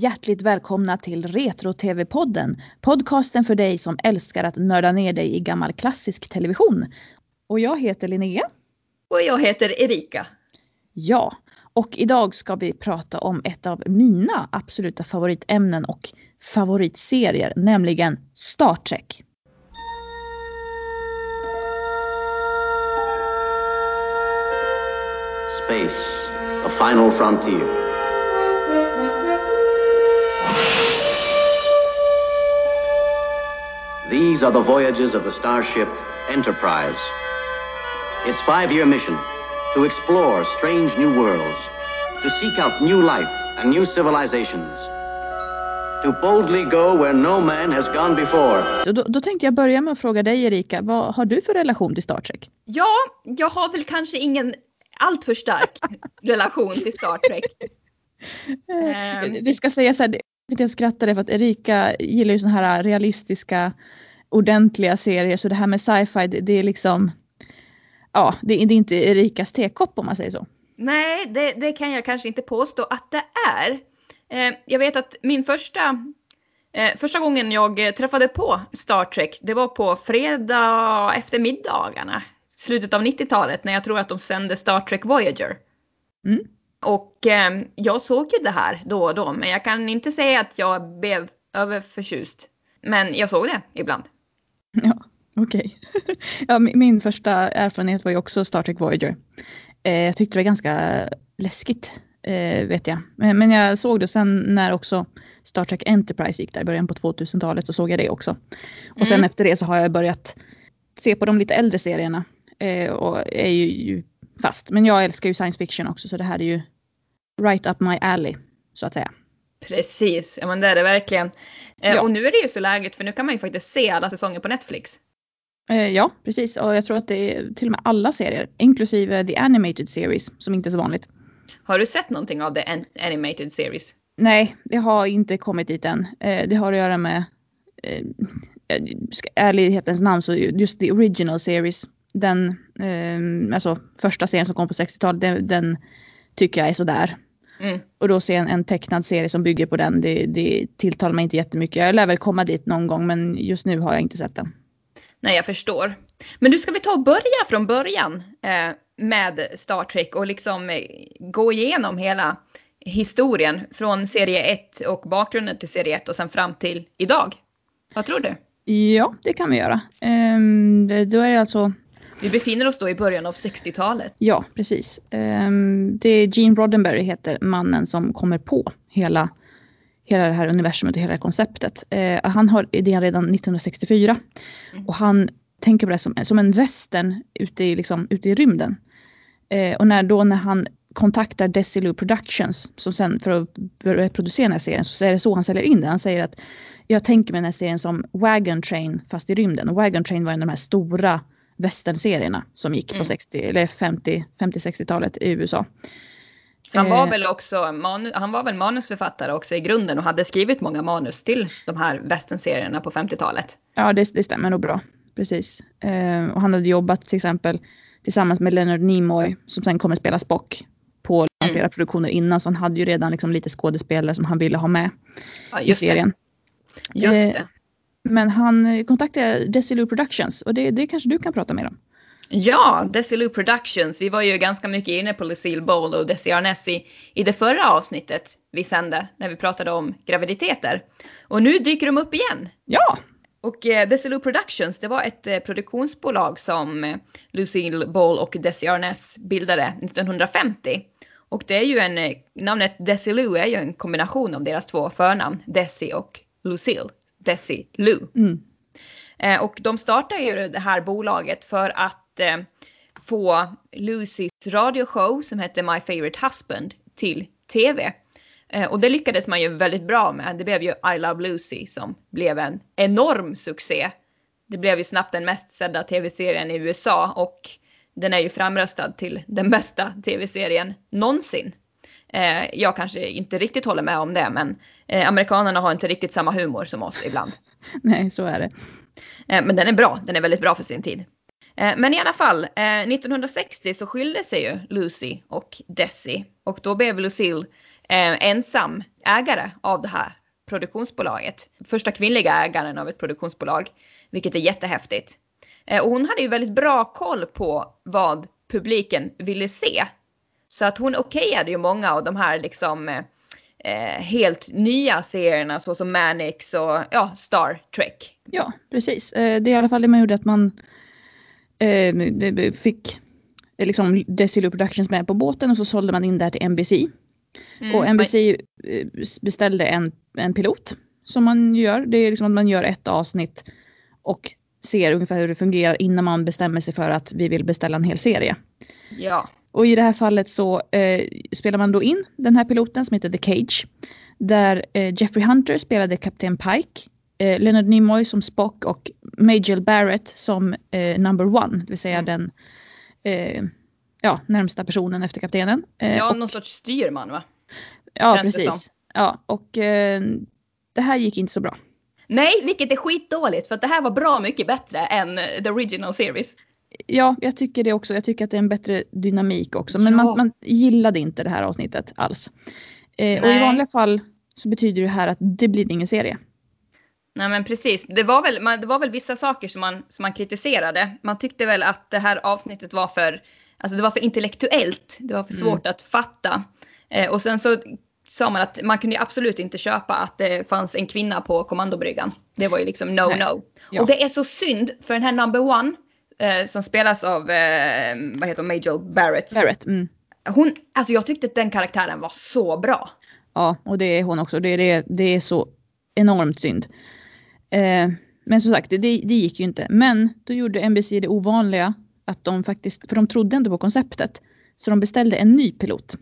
Hjärtligt välkomna till Retro-TV-podden. Podcasten för dig som älskar att nörda ner dig i gammal klassisk television. Och jag heter Linnea. Och jag heter Erika. Ja, och idag ska vi prata om ett av mina absoluta favoritämnen och favoritserier, nämligen Star Trek. Space, the final frontier. These are the voyages of the starship Enterprise. Its five year mission to explore strange new worlds, to seek out new life and new civilizations, to boldly go where no man has gone before. Så då, då tänkte jag börja med att fråga dig Erika, vad har du för relation till Star Trek? Ja, jag har väl kanske ingen alltför stark relation till Star Trek. Eh, Det ska sägas så här, jag skrattade för att Erika gillar ju såna här realistiska ordentliga serier så det här med sci-fi det, det är liksom ja det, det är inte Erikas tekopp om man säger så. Nej, det, det kan jag kanske inte påstå att det är. Eh, jag vet att min första, eh, första gången jag träffade på Star Trek, det var på fredag eftermiddagarna, slutet av 90-talet, när jag tror att de sände Star Trek Voyager. Mm. Och eh, jag såg ju det här då och då, men jag kan inte säga att jag blev överförtjust. Men jag såg det ibland. Ja, okej. Okay. ja, min, första erfarenhet var ju också Star Trek Voyager. Eh, jag tyckte det var ganska läskigt, eh, vet jag. Men, men, jag såg det sen när också Star Trek Enterprise gick där i början på 2000-talet så såg jag det också. Och mm. sen efter det så har jag börjat se på de lite äldre serierna eh, och är ju, fast. Men jag älskar ju science fiction också så det här är ju right up my alley så att säga. Precis, ja men det är det verkligen. Eh, ja. Och nu är det ju så lägligt för nu kan man ju faktiskt se alla säsonger på Netflix. Eh, ja, precis. Och jag tror att det är till och med alla serier, inklusive the animated series, som inte är så vanligt. Har du sett någonting av the animated series? Nej, det har inte kommit dit än. Eh, det har att göra med eh, ärlighetens namn så just the original series. Den, eh, alltså första serien som kom på 60-talet, den, den, tycker jag är sådär. Mm. Och då se en, en, tecknad serie som bygger på den, det, det tilltalar mig inte jättemycket. Jag lär väl komma dit någon gång men just nu har jag inte sett den. Nej, jag förstår. Men du, ska vi ta och börja från början eh, med Star Trek och liksom eh, gå igenom hela historien från serie 1 och bakgrunden till serie 1 och sen fram till idag. Vad tror du? Ja, det kan vi göra. Um, då är det alltså vi befinner oss då i början av 60-talet. Ja, precis. Um, det är Gene Roddenberry heter mannen som kommer på hela, hela det här universumet och hela det här konceptet. Uh, han har idén redan 1964 mm. och han tänker på det som, som en västern ute i, liksom, ute i rymden. Uh, och när, då när han kontaktar Desilu Productions som sen för att, för att producera den här serien så är det så han säljer in den. Han säger att jag tänker mig den här serien som Wagon Train fast i rymden. Och Wagon Train var en av de här stora westernserierna som gick mm. på 60 eller 50 50-60-talet i USA. Han var eh. väl också manu, han var väl manusförfattare också i grunden och hade skrivit många manus till de här westernserierna på 50-talet. Ja, det, det stämmer nog bra. Precis. Eh, och han hade jobbat till exempel tillsammans med Leonard Nimoy som sen kommer spela Spock på mm. flera produktioner innan så han hade ju redan liksom lite skådespelare som han ville ha med ja, i serien. Det. Just det. Men han kontaktade Desilu Productions och det, det kanske du kan prata mer om. Ja, Desilu Productions. Vi var ju ganska mycket inne på Lucille Ball och Desi Arnaz i, i det förra avsnittet vi sände när vi pratade om graviditeter. Och nu dyker de upp igen. Ja! Och eh, Desilu Productions, det var ett eh, produktionsbolag som eh, Lucille Ball och Desi Arnaz bildade 1950. Och det är ju en, eh, namnet Desilu är ju en kombination av deras två förnamn, Desi och Lucille. Desi Lu. Mm. Eh, och de startade ju det här bolaget för att eh, få Lucys radioshow som hette My Favorite Husband till TV. Eh, och det lyckades man ju väldigt bra med. Det blev ju I Love Lucy som blev en enorm succé. Det blev ju snabbt den mest sedda tv-serien i USA och den är ju framröstad till den bästa tv-serien någonsin. Eh, jag kanske inte riktigt håller med om det, men eh, amerikanerna har inte riktigt samma humor som oss ibland. Nej, så är det. Eh, men den är bra, den är väldigt bra för sin tid. Eh, men i alla fall, 1960 eh, så skilde sig ju Lucy och Desi och då blev Lucille eh, ensam ägare av det här produktionsbolaget. Första kvinnliga ägaren av ett produktionsbolag, vilket är jättehäftigt. Eh, och hon hade ju väldigt bra koll på vad publiken ville se. Så att hon okejade ju många av de här liksom eh, helt nya serierna såsom Manix och ja, Star Trek. Ja, precis. Eh, det är i alla fall det man gjorde att man eh, fick eh, liksom Desilu Productions med på båten och så sålde man in det här till NBC. Mm. Och NBC eh, beställde en, en pilot som man gör. Det är liksom att man gör ett avsnitt och ser ungefär hur det fungerar innan man bestämmer sig för att vi vill beställa en hel serie. Ja. Och i det här fallet så eh, spelar man då in den här piloten som heter The Cage. Där eh, Jeffrey Hunter spelade Kapten Pike. Eh, Leonard Nimoy som Spock och Majel Barrett som eh, Number One. Det vill säga mm. den eh, ja, närmsta personen efter kaptenen. Eh, ja, och, någon sorts styrman va? Ja, Känns precis. Ja, och det här gick inte så bra. Nej, vilket är skitdåligt för att det här var bra mycket bättre än the original series. Ja, jag tycker det också. Jag tycker att det är en bättre dynamik också. Men ja. man, man, gillade inte det här avsnittet alls. Eh, och i vanliga fall så betyder det här att det blir ingen serie. Nej men precis. Det var väl, det var väl vissa saker som man, som man kritiserade. Man tyckte väl att det här avsnittet var för, alltså det var för intellektuellt. Det var för mm. svårt mm. att fatta. Eh, och sen så sa man att man kunde absolut inte köpa att det fanns en kvinna på kommandobryggan. Det var ju liksom no Nej. no. Ja. Och det är så synd för den här number one eh, som spelas av, eh, vad heter hon, Majel Barrett. Barrett mm. Hon, alltså jag tyckte att den karaktären var så bra. Ja, och det är hon också. Det, det, det är så enormt synd. Eh, men som sagt, det, det gick ju inte. Men då gjorde NBC det ovanliga att de faktiskt, för de trodde ändå på konceptet, så de beställde en ny pilot.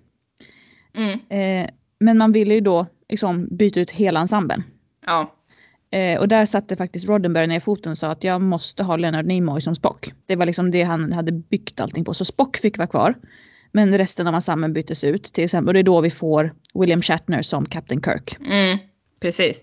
Mm. Eh, men man ville ju då liksom byta ut hela ensemblen. Ja. Eh, och där satte faktiskt Roddenberry ner foten och sa att jag måste ha Leonard Nimoy som Spock. Det var liksom det han hade byggt allting på. Så Spock fick vara kvar. Men resten av ensemblen byttes ut till exempel. Och det är då vi får William Shatner som Captain Kirk. Mm, precis.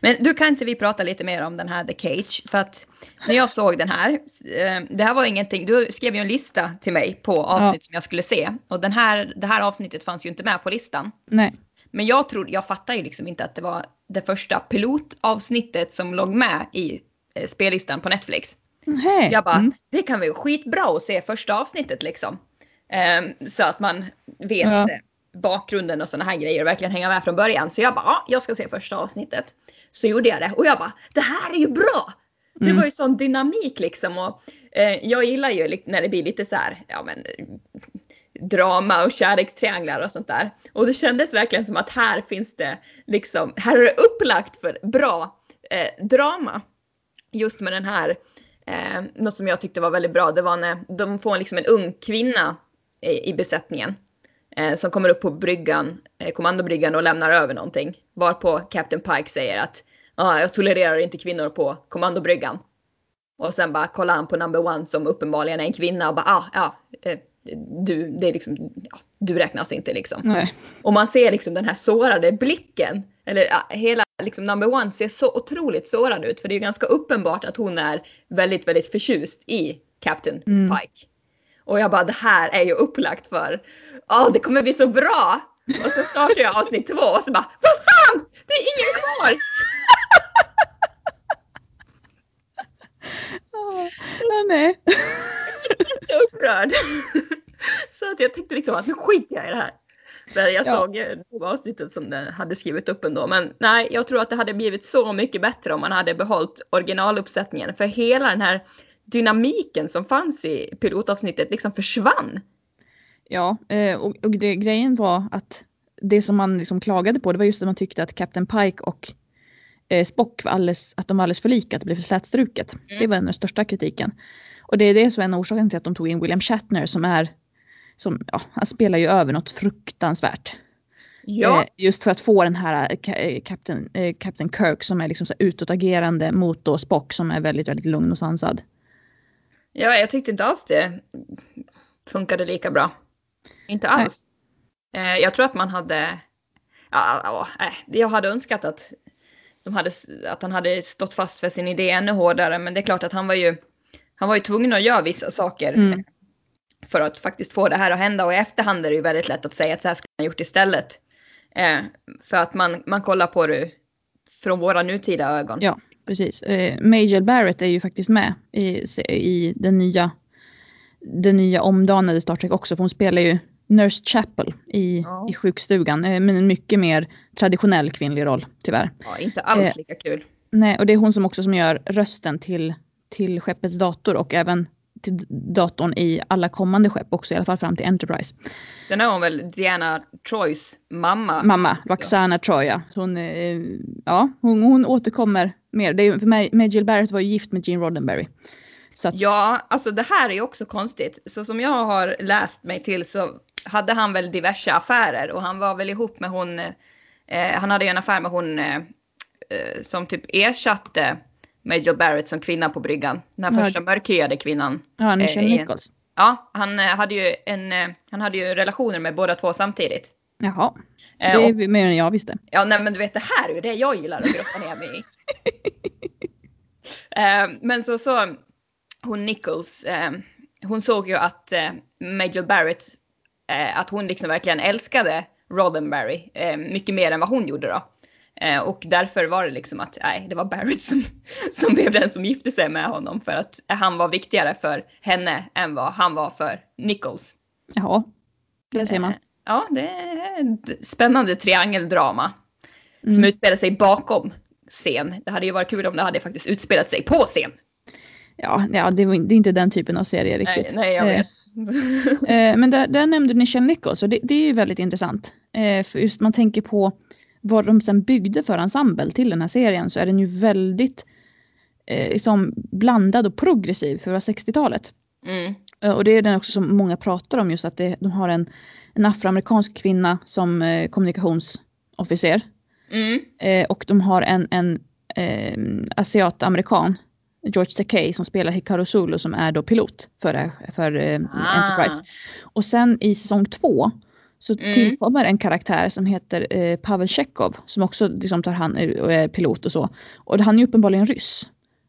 Men du kan inte vi prata lite mer om den här The Cage? För att när jag såg den här, eh, det här var ingenting, du skrev ju en lista till mig på avsnitt ja. som jag skulle se. Och den här, det här avsnittet fanns ju inte med på listan. Nej. Men jag tror, jag fattar ju liksom inte att det var det första pilotavsnittet som låg med i eh, spellistan på Netflix. Mm. Jag bara, mm. det kan vara skitbra att se första avsnittet liksom. Um, så att man vet ja. bakgrunden och sådana här grejer och verkligen hänga med från början. Så jag bara, ja, jag ska se första avsnittet. Så gjorde jag det och jag bara, det här är ju bra! Det mm. var ju sån dynamik liksom och eh, jag gillar ju när det blir lite så här, ja men drama och kärlekstrianglar och sånt där. Och det kändes verkligen som att här finns det liksom, här är det upplagt för bra eh, drama. Just med den här, eh, något som jag tyckte var väldigt bra, det var när de får liksom en ung kvinna i, i besättningen. Eh, som kommer upp på bryggan, eh, kommandobryggan och lämnar över någonting. Varpå Captain Pike säger att ah, jag tolererar inte kvinnor på kommandobryggan. Och sen bara kollar han på number one som uppenbarligen är en kvinna och bara ah, ja, eh, du, det är liksom, ja, du räknas inte liksom. Nej. Och man ser liksom den här sårade blicken. Eller ja, hela liksom number one ser så otroligt sårad ut för det är ju ganska uppenbart att hon är väldigt, väldigt förtjust i Captain mm. Pike. Och jag bara det här är ju upplagt för, ja oh, det kommer bli så bra! Och så startar jag avsnitt två och så bara, vad fan! Det är ingen kvar! Oh, nej. upprörd. Så att jag tänkte liksom att nu skiter jag i det här. Där jag ja. såg det avsnittet som det hade skrivit upp ändå. Men nej, jag tror att det hade blivit så mycket bättre om man hade behållit originaluppsättningen. För hela den här dynamiken som fanns i pilotavsnittet liksom försvann. Ja, eh, och, och det, grejen var att det som man liksom klagade på det var just att man tyckte att Captain Pike och eh, Spock var alldeles, att de var alldeles för lika, att det blev för slätstruket. Mm. Det var den största kritiken. Och det är det som är en orsak till att de tog in William Shatner som är, som, ja, han spelar ju över något fruktansvärt. Ja. Eh, just för att få den här eh, Captain, eh, Captain Kirk som är liksom så utåtagerande mot då Spock som är väldigt, väldigt lugn och sansad. Ja, jag tyckte inte alls det funkade lika bra. Inte alls. Eh, jag tror att man hade, ja, jag hade önskat att, de hade, att han hade stått fast för sin idé ännu hårdare, men det är klart att han var ju han var ju tvungen att göra vissa saker mm. för att faktiskt få det här att hända och i efterhand är det ju väldigt lätt att säga att så här skulle han gjort istället. Eh, för att man, man kollar på det från våra nutida ögon. Ja, precis. Eh, Major Barrett är ju faktiskt med i, i den nya, den nya omdanade Star Trek också. För hon spelar ju Nurse Chapel i, Ja. i sjukstugan. Eh, men en mycket mer traditionell kvinnlig roll tyvärr. Ja, inte alls Eh. lika kul. Nej, och det är hon som också som gör rösten till, till skeppets dator och även till datorn i alla kommande skepp också, i alla fall fram till Enterprise. Sen är hon väl Diana Troys mamma. Mamma, Roxana Troya. Hon, eh, ja, hon, hon återkommer mer. Det är, för mig, Jill Barrett var ju gift med Gene Roddenberry. Att, Ja, alltså det här är ju också konstigt. Så som jag har läst mig till så hade han väl diverse affärer och han var väl ihop med hon, eh, han hade ju en affär med hon eh, eh, som typ ersatte Major Barrett som kvinna på bryggan. Den här Ja. första mörkhyade kvinnan. ja, Nichelle eh, Nichols. Ja, han eh, hade ju en, eh, han hade ju relationer med båda två samtidigt. Jaha, det och, är mer än jag visste. ja, nej men du vet det här är ju det jag gillar att grotta ner mig i. Men så, så hon Nichols, hon såg ju att Major Barrett, eh, att hon liksom verkligen älskade Roddenberry eh, mycket mer än vad hon gjorde då. Eh, och därför var det liksom att nej, det var Barrett som, som blev den som gifte sig med honom för att han var viktigare för henne än vad han var för Nichols. Jaha, det ser man. Eh, Ja, det är ett spännande triangeldrama som Mm. utspelar sig bakom scen. Det hade ju varit kul om det hade faktiskt utspelat sig på scen. Ja, ja det, är inte den typen av serie riktigt. Nej, nej jag Eh, vet. Eh, men där, där nämnde du Nichelle Nichols och det, det är ju väldigt intressant. Eh, för just man tänker på vad de sen byggde för ensemble till den här serien så är den ju väldigt eh, liksom blandad och progressiv för att vara 60-talet. Mm. Och det är den också som många pratar om just att det, de har en, en afroamerikansk kvinna som eh, kommunikationsofficer. Mm. Eh, och de har en, en eh, asiat-amerikan, George Takei, som spelar Hikaru Zulu som är då pilot för, för eh, Ah. Enterprise. Och sen i säsong två så Mm. tillkommer en karaktär som heter eh, Pavel Chekhov som också liksom tar hand och är pilot och så. Och han är uppenbarligen ryss.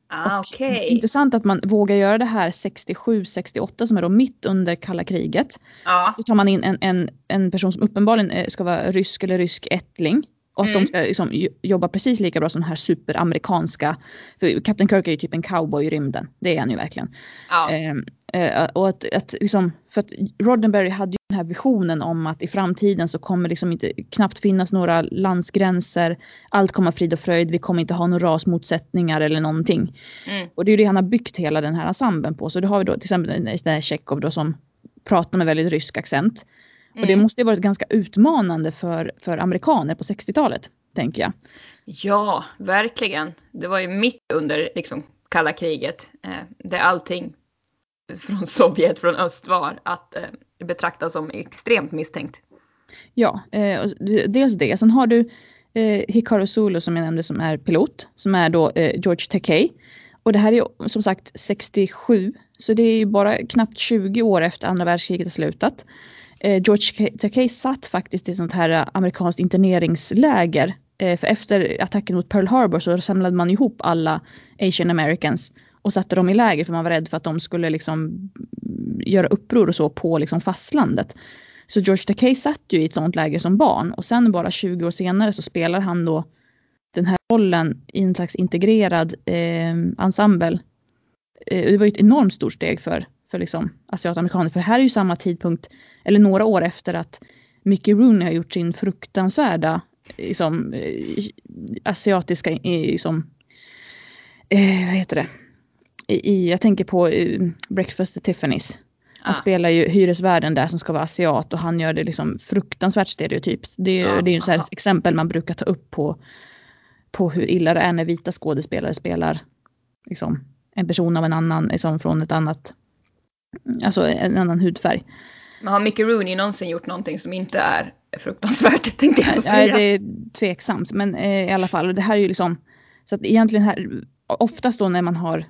Ah, okej. Intressant att man vågar göra det här 67-68 som är då mitt under kalla kriget. Ja. Så tar man in en, en, en person som uppenbarligen eh, ska vara rysk eller rysk ättling. Och att Mm. de ska liksom jo- jobba precis lika bra som den här superamerikanska. För Captain Kirk är ju typ en cowboy i rymden. Det är han ju verkligen. ja. Ehm, eh, och att, att liksom, för att Roddenberry hade ju den här visionen om att i framtiden så kommer liksom inte knappt finnas några landsgränser. Allt kommer frid och fröjd. Vi kommer inte ha några rasmotsättningar eller någonting. Mm. Och det är ju det han har byggt hela den här ensemblen på. Så då har vi då till exempel Tjechov då som pratar med väldigt rysk accent. Och det Mm. måste ju varit ganska utmanande för, för amerikaner på 60-talet, tänker jag. Ja, verkligen. Det var ju mitt under liksom, kalla kriget. Eh, där allting från Sovjet, från öst var att eh, betraktas som extremt misstänkt. Ja, eh, dels det. Sen har du eh, Hikaru Zulu som jag nämnde som är pilot, som är då eh, George Takei. Och det här är ju som sagt 67, så det är ju bara knappt 20 år efter andra världskriget har slutat. Eh, George Takei satt faktiskt i ett sånt här eh, amerikanskt interneringsläger. Eh, för efter attacken mot Pearl Harbor så samlade man ihop alla Asian Americans och satte dem i läger för man var rädd för att de skulle liksom göra uppror och så på liksom fastlandet. Så George Takei satt ju i ett sånt läger som barn och sen bara 20 år senare så spelar han då den här rollen i en slags integrerad eh, ensemble. Eh, det var ju ett enormt stort steg för, för liksom asiatamerikaner för här är ju samma tidpunkt eller några år efter att Mickey Rooney har gjort sin fruktansvärda liksom, eh, asiatiska eh, liksom, eh, vad heter det? I, jag tänker på eh, Breakfast at Tiffany's. Han Ah. spelar ju hyresvärden där som ska vara asiat och han gör det liksom fruktansvärt stereotypt. Det, är- Ja, det är ju aha. exempel man brukar ta upp på, på hur illa det är när vita skådespelare spelar liksom, en person av en annan, liksom, från ett annat, alltså en annan hudfärg. Men har Mickey Rooney någonsin gjort någonting som inte är fruktansvärt tänkte jag Ja, säga. det är tveksamt men eh, i alla fall, och det här är ju liksom, så att egentligen här, oftast då när man har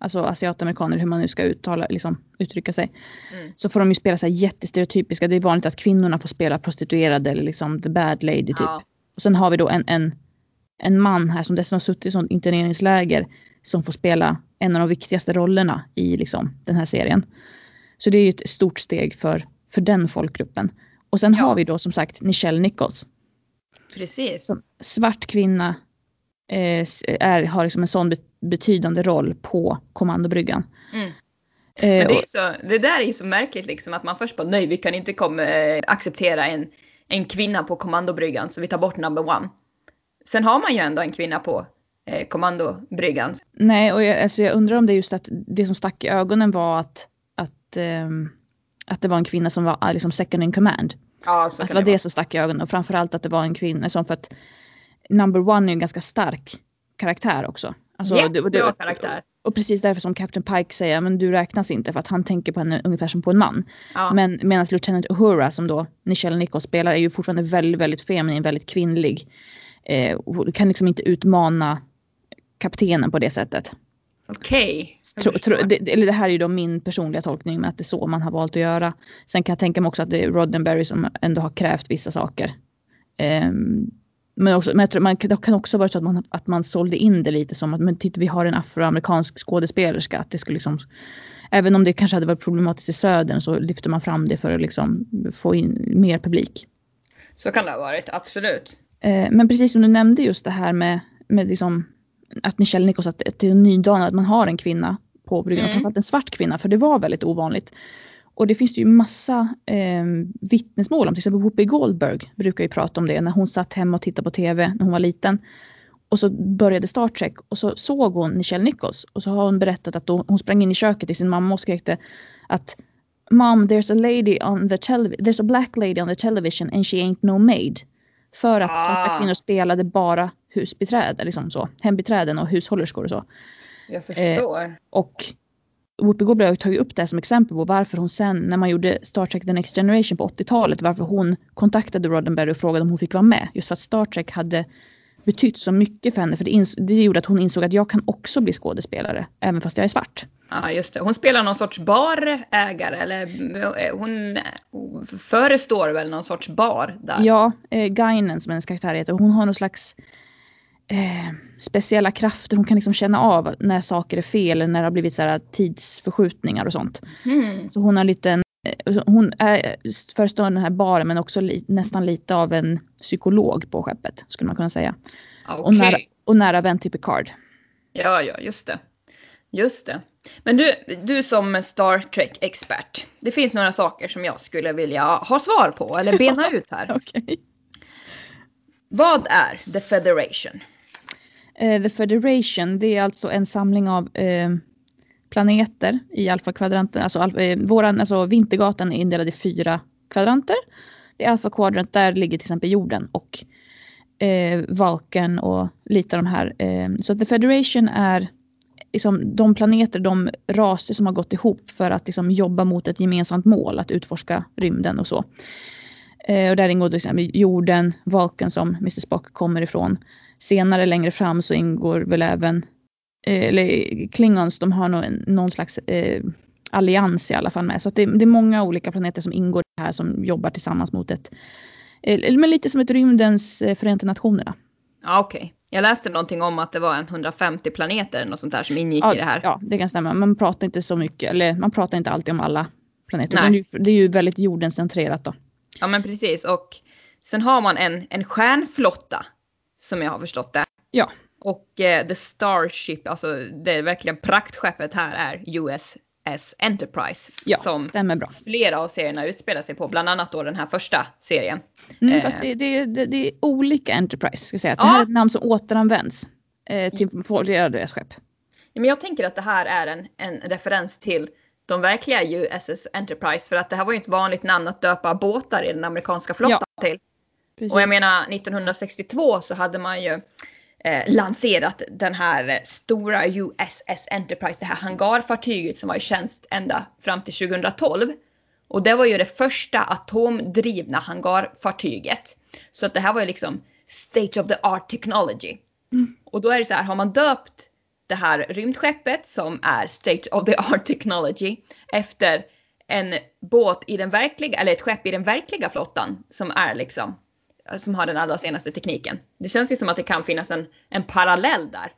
alltså asiatamerikaner, hur man nu ska uttala, liksom, uttrycka sig, Mm. så får de ju spela så här jättestereotypiska. Det är vanligt att kvinnorna får spela prostituerade eller liksom the bad lady typ. Ja. Och sen har vi då en, en, en man här som dessutom har suttit i sånt interneringsläger som får spela en av de viktigaste rollerna i liksom, den här serien. Så det är ju ett stort steg för, för den folkgruppen. Och sen Ja. har vi då som sagt Nichelle Nichols. Precis. Som svart kvinna eh, är, har liksom en sån betydande roll på kommandobryggan. Mm. Men det, är så, det där är ju så märkligt liksom att man först bara nej vi kan inte komma, acceptera en, en kvinna på kommandobryggan så vi tar bort number one. Sen har man ju ändå en kvinna på eh, kommandobryggan. Nej, och jag, alltså jag undrar om det är just att det som stack i ögonen var att, att, um, att det var en kvinna som var ah, liksom second in command. Ja, så att det var vara det som stack i ögonen och framförallt att det var en kvinna som för att number one är en ganska stark karaktär också. Alltså, Jättebra det, karaktär. Och precis därför som Captain Pike säger, men du räknas inte för att han tänker på henne ungefär som på en man. Ja. Men medan Lieutenant Uhura som då Nichelle Nichols spelar är ju fortfarande väldigt, väldigt feminin, väldigt kvinnlig. Eh, kan liksom inte utmana kaptenen på det sättet. Okej. Okay. Det, eller det här är ju då min personliga tolkning med att det är så man har valt att göra. Sen kan jag tänka mig också att det är Roddenberry som ändå har krävt vissa saker. Um, men, också, men jag tror, man, det kan också vara så att man, att man sålde in det lite som att men titta vi har en afroamerikansk skådespelerska. Att det skulle liksom, även om det kanske hade varit problematiskt i södern så lyfter man fram det för att liksom få in mer publik. Så kan det ha varit, absolut. Eh, men precis som du nämnde just det här med, med liksom, att Michelle Nichols, att det är nydanande att man har en kvinna på bryggan, mm. framförallt en svart kvinna, för det var väldigt ovanligt. Och det finns ju massa eh, vittnesmål om, till exempel Whoopi Goldberg brukar ju prata om det när hon satt hemma och tittade på TV när hon var liten. Och så började Star Trek och så såg hon Nichelle Nichols och så har hon berättat att då, hon sprang in i köket till sin mamma och skrek att Mom, there's a lady on the television, there's a black lady on the television and she ain't no maid. För att svarta Ah. kvinnor spelade bara husbiträden, liksom så, hembiträden och hushållerskor och så. Jag förstår. Och Whoopi Goldberg har tagit upp det här som exempel på varför hon sen när man gjorde Star Trek The Next Generation på 80-talet, varför hon kontaktade Roddenberry och frågade om hon fick vara med. Just för att Star Trek hade betytt så mycket för henne. För det, det gjorde att hon insåg att jag kan också bli skådespelare, även fast jag är svart. Ja, just det. Hon spelar någon sorts barägare eller eh, hon förestår väl någon sorts bar där. Ja, eh, Guinan som hennes karaktär heter, hon har någon slags eh, speciella krafter. Hon kan liksom känna av när saker är fel eller när det har blivit så här tidsförskjutningar och sånt. Mm. Så hon har lite eh, hon är förestår den här baren men också li, nästan lite av en psykolog på skeppet skulle man kunna säga. Okej. Och, nära, och nära vän till Picard. Ja, ja, just det. Just det. Men du, du som Star Trek-expert. Det finns några saker som jag skulle vilja ha svar på eller bena ut här. Okej. Vad är The Federation? Eh, The Federation det är alltså en samling av eh, planeter i alfakvadranten. Alltså, alfa, eh, våran, alltså Vintergatan är indelad i fyra kvadranter. Det är alfa quadrant, där ligger till exempel jorden och eh, Valken och lite av de här. Eh, så The Federation är liksom, de planeter, de raser som har gått ihop för att liksom, jobba mot ett gemensamt mål, att utforska rymden och så. Eh, och där ingår till exempel jorden, Vulcan som Mr Spock kommer ifrån. Senare längre fram så ingår väl även, eh, eller Klingons, de har någon, någon slags eh, allians i alla fall med. Så det, det är många olika planeter som ingår här som jobbar tillsammans mot ett, eh, men lite som ett rymdens eh, Förenta Nationerna. Ja, okej. Jag läste någonting om att det var en 150 planeter något sånt där som ingick ja, i det här. Ja, det kan stämma. Man pratar inte så mycket, eller man pratar inte alltid om alla planeter. Nej. Men det, är ju- väldigt jordenscentrerat då. Ja men precis och sen har man en, en stjärnflotta som jag har förstått det. Ja. Och eh, The Starship, alltså det verkligen praktskeppet här är USS Enterprise. Ja, som stämmer bra. flera av serierna utspelar sig på, bland annat då den här första serien. Mm, Eh. fast det, det, det, det är olika Enterprise, ska jag säga. Det Ja. här är ett namn som återanvänds eh, till flera deras skepp. Ja, men jag tänker att det här är en, en referens till de verkliga USS Enterprise för att det här var ju ett vanligt namn att döpa båtar i den amerikanska flottan till. Precis. Och jag menar 1962 så hade man ju eh, lanserat den här eh, stora USS Enterprise, det här hangarfartyget som var i tjänst ända fram till 2012. Och det var ju det första atomdrivna hangarfartyget. Så att det här var ju liksom state of the art technology. Mm. Och då är det så här, har man döpt det här rymdskeppet som är state of the art technology efter en båt i den verkliga, eller ett skepp i den verkliga flottan som är liksom, som har den allra senaste tekniken. Det känns ju som att det kan finnas en, en parallell där.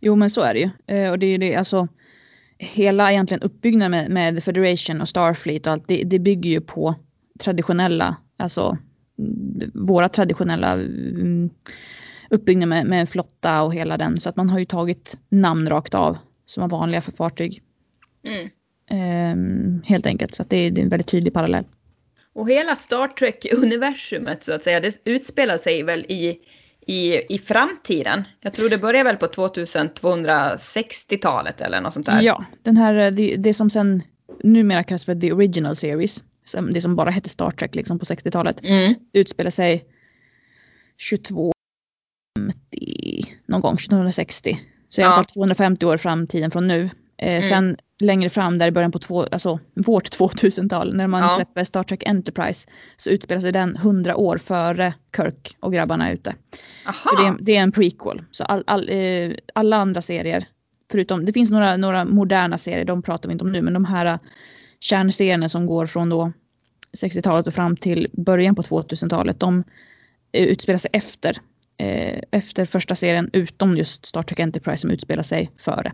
Jo men så är det ju. Eh, och det är ju det, alltså hela egentligen uppbyggnaden med, med The Federation och Starfleet och allt, det, det bygger ju på traditionella, alltså mm, våra traditionella mm, uppbyggnad med, med flotta och hela den. Så att man har ju tagit namn rakt av som var vanliga för fartyg. Mm. Ehm, helt enkelt, så att det är, det är en väldigt tydlig parallell. Och hela Star Trek-universumet så att säga, det utspelar sig väl i, i, i framtiden. Jag tror det börjar väl på 2260-talet eller något sånt där. Ja, den här, det, det som sen numera kallas för The Original Series, som, det som bara hette Star Trek liksom på 60-talet, Mm. utspelar sig 2250 någon gång, 1960. Så i alla fall 250 år framtiden från nu. Eh, Mm. Sen längre fram där i början på två, alltså vårt 2000-tal när man Ja. släpper Star Trek Enterprise så utspelar sig den 100 år före Kirk och grabbarna är ute. Så det är, det är en prequel. Så all, all, eh, alla andra serier, förutom, det finns några, några moderna serier, de pratar vi inte om nu, men de här eh, kärnserierna som går från då 60-talet och fram till början på 2000-talet, de eh, utspelar sig efter, eh, efter första serien, utom just Star Trek Enterprise som utspelar sig före.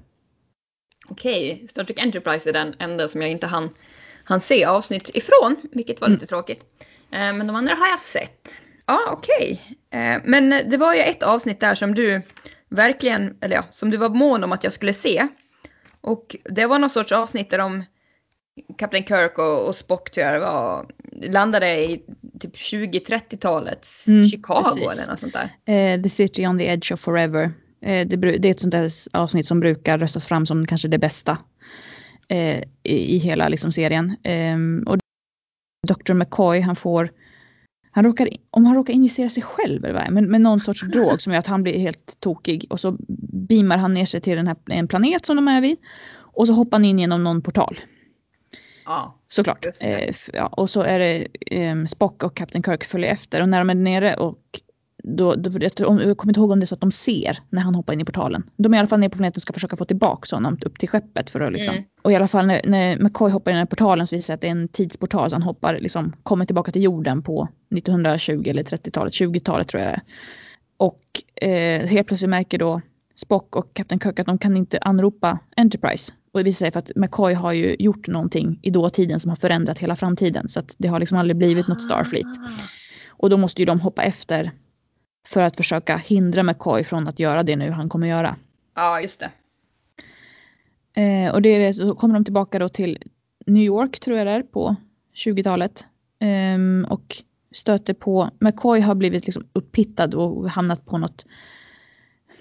Okej, Star Trek Enterprise är den enda som jag inte hann, hann se avsnitt ifrån, vilket var lite tråkigt. Eh, men de andra har jag sett. Ja, okej. Eh, men det var ju ett avsnitt där som du verkligen, eller ja, som du var mån om att jag skulle se. Och det var någon sorts avsnitt där de, Kapten Kirk och, och Spock tror jag det var, landade i typ 20-30-talets Mm, Chicago precis. eller något sånt där. Eh, The City on the Edge of Forever. Eh, det, det är ett sånt där avsnitt som brukar röstas fram som kanske det bästa eh, i, i hela liksom, serien. Ehm, och Dr. McCoy, han får, han råkar, om han råkar injicera sig själv eller vad med, med någon sorts drog som gör att han blir helt tokig och så beamar han ner sig till den här, en planet som de är vid och så hoppar han in genom någon portal. Ja. Såklart. Eh, ja, och så är det eh, Spock och Captain Kirk följer efter och när de är nere och då, då, jag, tror, jag kommer inte ihåg om det är så att de ser när han hoppar in i portalen. De är i alla fall nere på planeten och ska försöka få tillbaka honom upp till skeppet för att liksom. Mm. Och i alla fall när, när McCoy hoppar in i portalen så visar det sig att det är en tidsportal så han hoppar liksom, kommer tillbaka till jorden på 1920 eller 30-talet, 20-talet tror jag det är. Och eh, helt plötsligt märker då Spock och Captain Kirk att de kan inte anropa Enterprise. Och det visar sig för att McCoy har ju gjort någonting i dåtiden som har förändrat hela framtiden. Så att det har liksom aldrig blivit något Starfleet. Ah. Och då måste ju de hoppa efter för att försöka hindra McCoy från att göra det nu han kommer göra. Ja, just det. Eh, och det så kommer de tillbaka då till New York tror jag det är på 20-talet. Ehm, och stöter på, McCoy har blivit liksom upphittad och hamnat på något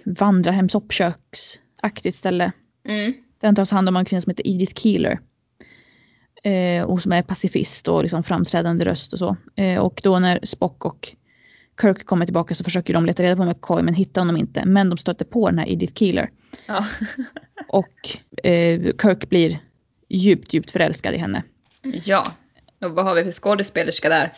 vandrarhem, soppköksaktigt ställe. Mm. Den tas hand om av en kvinna som heter Edith Keeler. Eh, och som är pacifist och liksom framträdande röst och så. Eh, och då när Spock och Kirk kommer tillbaka så försöker de leta reda på McCoy men hittar honom inte. Men de stöter på den här Edith Keeler. Ja. Och eh, Kirk blir djupt, djupt förälskad i henne. ja. Och vad har vi för skådespelerska där?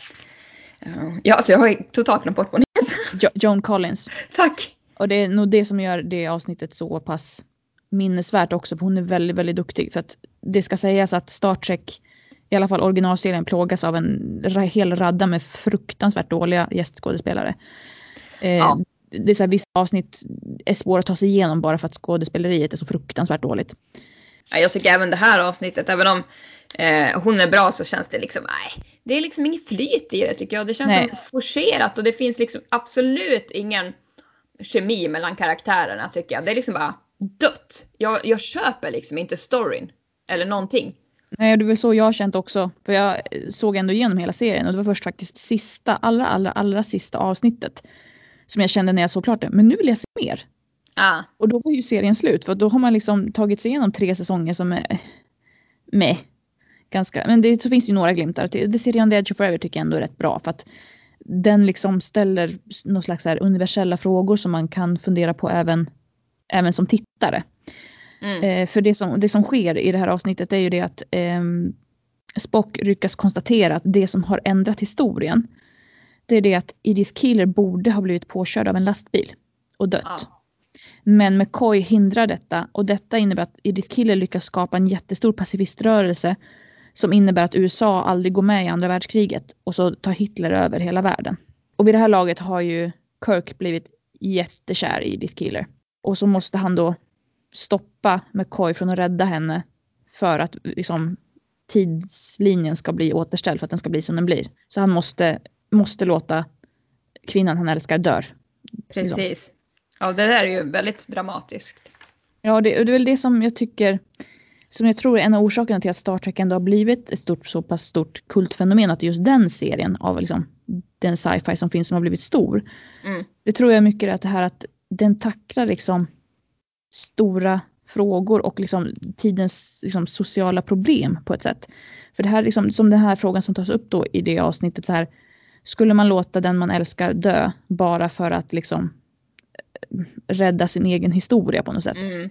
Eh, Ja, alltså jag har totalt glömt bort vad hon heter. Jo- Joan Collins. Tack! Och det är nog det som gör det avsnittet så pass minnesvärt också. För hon är väldigt, väldigt duktig. För att det ska sägas att Star Trek, i alla fall originalserien, plågas av en hel radda med fruktansvärt dåliga gästskådespelare. Eh, Ja. Det är så här, vissa avsnitt är svåra att ta sig igenom bara för att skådespeleriet är så fruktansvärt dåligt. Ja, jag tycker även det här avsnittet, även om eh, hon är bra så känns det liksom, nej, det är liksom inget flyt i det tycker jag. Det känns Nej. som forcerat och det finns liksom absolut ingen kemi mellan karaktärerna tycker jag. Det är liksom bara dött. Jag, jag köper liksom inte storyn eller någonting. Nej, det är väl så jag har känt också. För jag såg ändå igenom hela serien och det var först faktiskt sista, allra, allra, allra sista avsnittet som jag kände när jag såg klart det. Men nu vill jag se mer. Ah, Och då var ju serien slut för då har man liksom tagit sig igenom tre säsonger som är med. Ganska, men det så finns ju några glimtar. The City on the Edge of Forever tycker jag ändå är rätt bra för att den liksom ställer någon slags här universella frågor som man kan fundera på även, även som tittare. mm. Eh, för det som, det som sker i det här avsnittet är ju det att ehm, Spock lyckas konstatera att det som har ändrat historien det är det att Edith Keeler borde ha blivit påkörd av en lastbil och dött. Ja. Men McCoy hindrar detta och detta innebär att Edith Keeler lyckas skapa en jättestor pacifiströrelse som innebär att USA aldrig går med i andra världskriget och så tar Hitler över hela världen. Och vid det här laget har ju Kirk blivit jättekär i Edith Keeler. Och så måste han då stoppa McCoy från att rädda henne för att liksom, tidslinjen ska bli återställd för att den ska bli som den blir. Så han måste måste låta kvinnan han älskar dör. Precis. Liksom. Ja, det där är ju väldigt dramatiskt. Ja, det, det är väl det som jag tycker, som jag tror är en av orsakerna till att Star Trek ändå har blivit ett stort, så pass stort kultfenomen, att just den serien av liksom, den sci-fi som finns som har blivit stor. Mm. Det tror jag mycket är att det här att den tacklar liksom stora frågor och liksom tidens liksom sociala problem på ett sätt. För det här liksom, som den här frågan som tas upp då i det avsnittet så här, skulle man låta den man älskar dö bara för att liksom rädda sin egen historia på något sätt. Mm.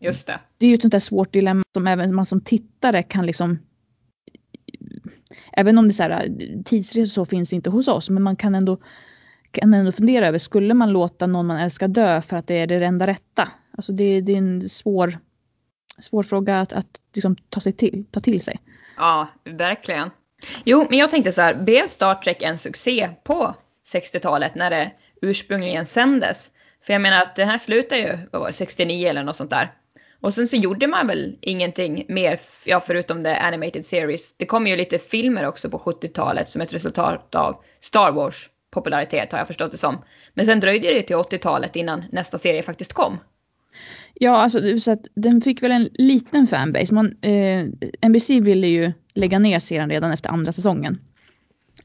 Just det. Det är ju ett sånt där svårt dilemma som även man som tittare kan liksom Även om det så här, tidsresor så finns inte hos oss men man kan ändå, kan ändå fundera över skulle man låta någon man älskar dö för att det är det enda rätta? Alltså det, det är en svår, svår fråga att, att liksom ta, sig till, ta till sig. Ja, verkligen. Jo, men jag tänkte så här, blev Star Trek en succé på 60-talet när det ursprungligen sändes? För jag menar att den här slutar ju, vad var det, 69 eller något sånt där. Och sen så gjorde man väl ingenting mer, ja förutom the animated series. Det kom ju lite filmer också på 70-talet som ett resultat av Star Wars popularitet har jag förstått det som. Men sen dröjde det till 80-talet innan nästa serie faktiskt kom. Ja, alltså så att den fick väl en liten fanbase. Man, eh, NBC ville ju lägga ner serien redan efter andra säsongen.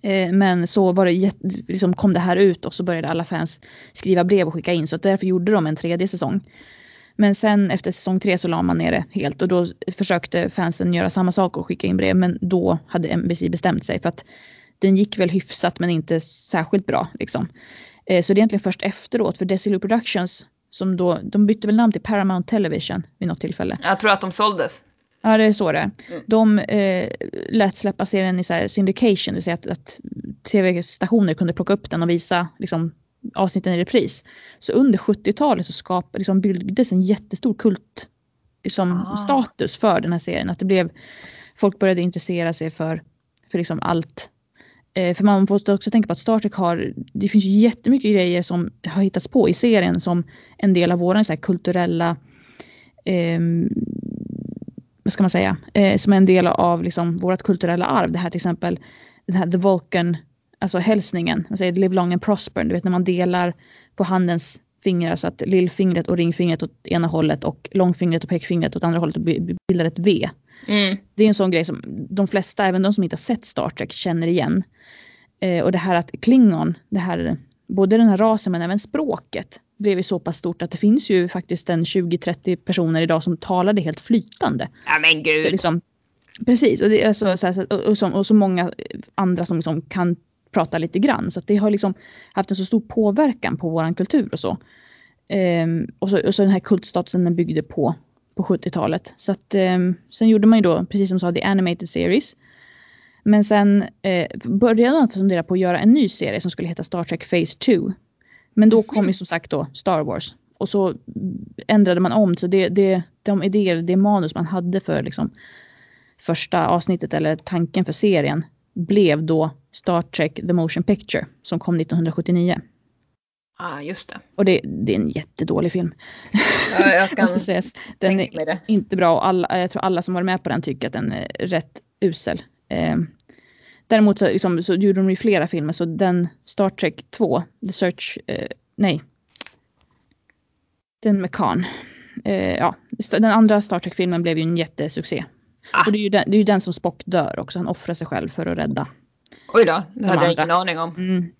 Eh, men så var det, liksom kom det här ut och så började alla fans skriva brev och skicka in så därför gjorde de en tredje säsong. Men sen efter säsong tre så la man ner det helt och då försökte fansen göra samma sak och skicka in brev men då hade NBC bestämt sig för att den gick väl hyfsat men inte särskilt bra liksom. Eh, så det är egentligen först efteråt för Desilu Productions som då, de bytte väl namn till Paramount Television vid något tillfälle. Jag tror att de såldes. Ja det är så det är. Mm. De eh, lät släppa serien i så här syndication, det vill säga att, att tv-stationer kunde plocka upp den och visa liksom, avsnitten i repris. Så under 70-talet så skap, liksom, byggdes en jättestor kult liksom, Ah. status för den här serien. Att det blev, folk började intressera sig för, för liksom allt. Eh, för man måste också tänka på att Star Trek har, det finns ju jättemycket grejer som har hittats på i serien som en del av våran så här, kulturella eh, vad ska man säga, eh, som är en del av liksom vårt kulturella arv. Det här till exempel, den här The Vulcan, alltså hälsningen, man säger live long and prosper, du vet när man delar på handens fingrar så att lillfingret och ringfingret åt ena hållet och långfingret och pekfingret åt andra hållet bildar ett V. Mm. Det är en sån grej som de flesta, även de som inte har sett Star Trek, känner igen. Eh, och det här att Klingon, det här, både den här rasen men även språket blev ju så pass stort att det finns ju faktiskt en 20-30 personer idag som talar det helt flytande. Ja men gud. Så liksom, precis, och, det är så, så här, och, så, och så många andra som liksom kan prata lite grann. Så det har liksom haft en så stor påverkan på våran kultur och så. Ehm, och, så och så den här kultstatusen den byggde på på 70-talet. Så att eh, sen gjorde man ju då, precis som sa, The Animated Series. Men sen eh, började man fundera på att göra en ny serie som skulle heta Star Trek Phase 2. Men då kom ju som sagt då Star Wars. Och så ändrade man om. Så det, det, de idéer, det manus man hade för liksom första avsnittet eller tanken för serien blev då Star Trek The Motion Picture som kom 1979. Ja just det. Och det, det är en jättedålig film. Ja, jag kan Måste sägas. Den är det. inte bra och alla, jag tror alla som var med på den tycker att den är rätt usel. Eh, däremot så, liksom, så gjorde de ju flera filmer så den Star Trek 2, The Search, eh, nej. Den med Khan. Eh, ja, den andra Star Trek-filmen blev ju en jättesuccé. Ah. Och det är, ju den, det är ju den som Spock dör också, han offrar sig själv för att rädda. Oj då, det hade jag ingen aning om. Mm.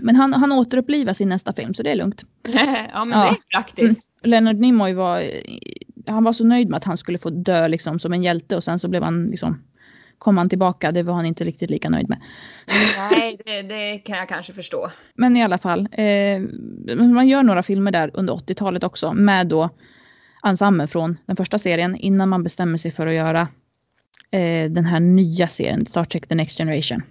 Men han, han återupplivas i nästa film så det är lugnt. ja men Ja. det är praktiskt. Leonard Nimoy var, han var så nöjd med att han skulle få dö liksom som en hjälte och sen så blev han liksom, kom han tillbaka, det var han inte riktigt lika nöjd med. Nej, det, det kan jag kanske förstå. Men i alla fall, eh, man gör några filmer där under 80-talet också med då ensemblen från den första serien innan man bestämmer sig för att göra eh, den här nya serien, Star Trek The Next Generation.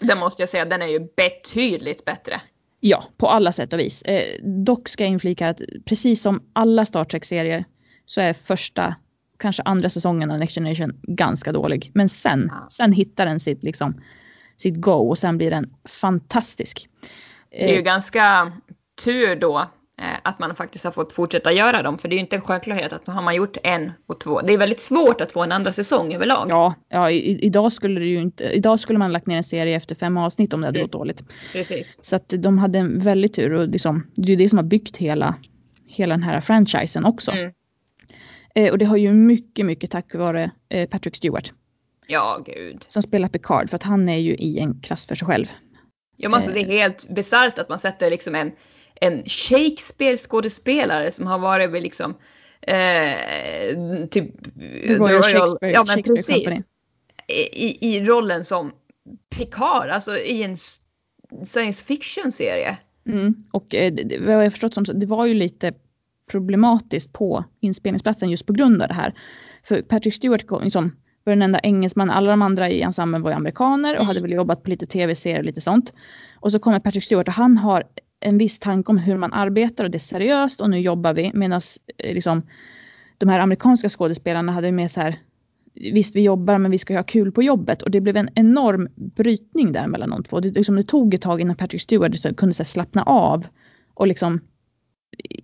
Den måste jag säga, den är ju betydligt bättre. Ja, på alla sätt och vis. Eh, dock ska jag inflika att precis som alla Star Trek-serier så är första, kanske andra säsongen av Next Generation ganska dålig. Men sen, Ja. sen hittar den sitt, liksom, sitt go och sen blir den fantastisk. Det är ju Eh, ganska tur då eh, att man faktiskt har fått fortsätta göra dem. För det är ju inte en självklarhet att har man gjort en och två. Det är väldigt svårt att få en andra säsong överlag. Ja, ja i, idag skulle det ju inte, idag skulle man lagt ner en serie efter fem avsnitt om det hade Mm. gått dåligt. Precis. Så att de hade en väldigt tur och liksom, det är ju det som har byggt hela, hela den här franchisen också. Mm. Eh, och det har ju mycket, mycket tack vare eh, Patrick Stewart Ja, gud. som spelar Picard för att han är ju i en klass för sig själv. Ja, men alltså, det är helt bisarrt att man sätter liksom en, en Shakespeare-skådespelare som har varit vid liksom eh, typ Royal Shakespeare- ja, men Shakespeare Company. precis. I, I rollen som Picard, alltså i en science fiction-serie. Mm. Och eh, det- vad jag förstått som det var ju lite problematiskt på inspelningsplatsen just på grund av det här. För Patrick Stewart kom, liksom, var den enda engelsman, alla de andra i ensemblen var ju amerikaner och hade väl jobbat på lite tv-serier och lite sånt. Och så kommer Patrick Stewart och han har en viss tanke om hur man arbetar och det är seriöst och nu jobbar vi medan eh, liksom, de här amerikanska skådespelarna hade mer så här Visst vi jobbar men vi ska ha kul på jobbet och det blev en enorm brytning där mellan de två. Det, liksom, det tog ett tag innan Patrick Stewart så kunde så här, slappna av och liksom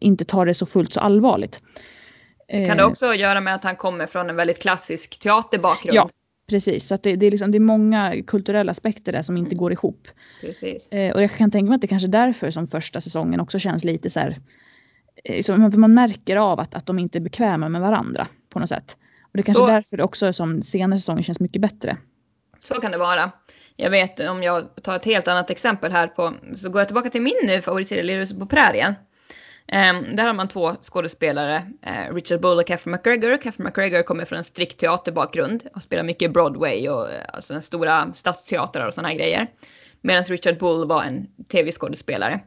inte ta det så fullt så allvarligt. Kan det Eh, också göra med att han kommer från en väldigt klassisk teaterbakgrund? Ja. Precis, så att det, det, är liksom, det är många kulturella aspekter där som inte går ihop. Precis. Eh, och jag kan tänka mig att det kanske är därför som första säsongen också känns lite så här. Eh, som, man- märker av att, att de inte är bekväma med varandra på något sätt. Och det är kanske Så- därför också som senare säsongen känns mycket bättre. Så kan det vara. Jag vet om jag tar ett helt annat exempel här på, så går jag tillbaka till min eh, favoritserie Lillhuset på prärien. Ehm, där har man två skådespelare, eh, Richard Bull och Catherine McGregor. Catherine McGregor kommer från en strikt teaterbakgrund och spelar mycket Broadway och eh, alltså stora stadsteatrar och sådana här grejer. Medan Richard Bull var en tv-skådespelare.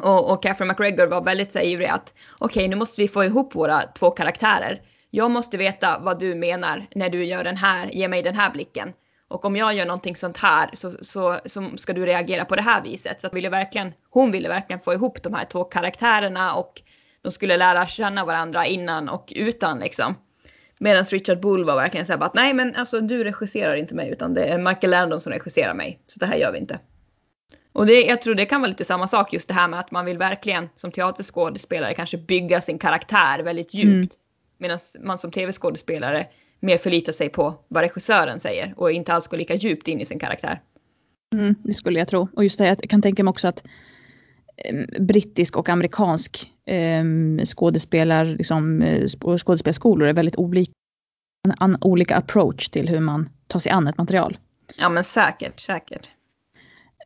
Och, och Catherine McGregor var väldigt så ivrig att okej nu måste vi få ihop våra två karaktärer. Jag måste veta vad du menar när du gör den här, ge mig den här blicken. Och om jag gör någonting sånt här så, så, så ska du reagera på det här viset. Så ville verkligen, hon ville verkligen få ihop de här två karaktärerna och de skulle lära känna varandra innan och utan liksom. Medan Richard Bull var verkligen så här bara att nej men alltså du regisserar inte mig utan det är Michael Landon som regisserar mig. Så det här gör vi inte. Och det, jag tror det kan vara lite samma sak just det här med att man vill verkligen som teaterskådespelare kanske bygga sin karaktär väldigt djupt. Mm. Medan man som tv-skådespelare mer förlitar sig på vad regissören säger och inte alls går lika djupt in i sin karaktär. Mm, det skulle jag tro. Och just det, jag kan tänka mig också att eh, brittisk och amerikansk eh, skådespelar, liksom, eh, sk- skådespelarskolor är väldigt olika, en, an, olika approach till hur man tar sig an ett material. Ja men säkert, säkert.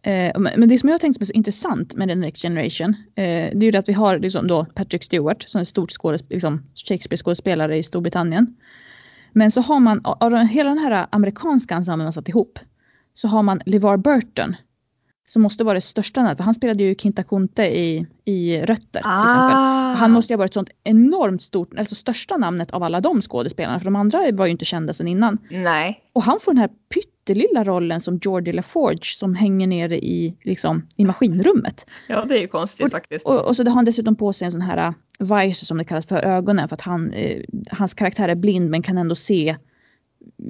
Eh, men det som jag har tänkt som är så intressant med The Next Generation, eh, det är ju det att vi har liksom då Patrick Stewart som är stort skådesp- liksom Shakespeare-skådespelare i Storbritannien. Men så har man, av den- hela den här amerikanska ensemblen man satt ihop, så har man LeVar Burton. Som måste vara det största namnet, för han spelade ju Kinta Kunte i, i Rötter till exempel. Och han måste ju ha varit ett sånt enormt stort, alltså största namnet av alla de skådespelarna, för de andra var ju inte kända sedan innan. Nej. Och han får den här pyttelilla rollen som Geordi LaForge som hänger nere i, liksom, i maskinrummet. Ja det är ju konstigt faktiskt. Och, och så har han dessutom på sig en sån här äh, visor som det kallas för ögonen för att han, eh, hans karaktär är blind men kan ändå se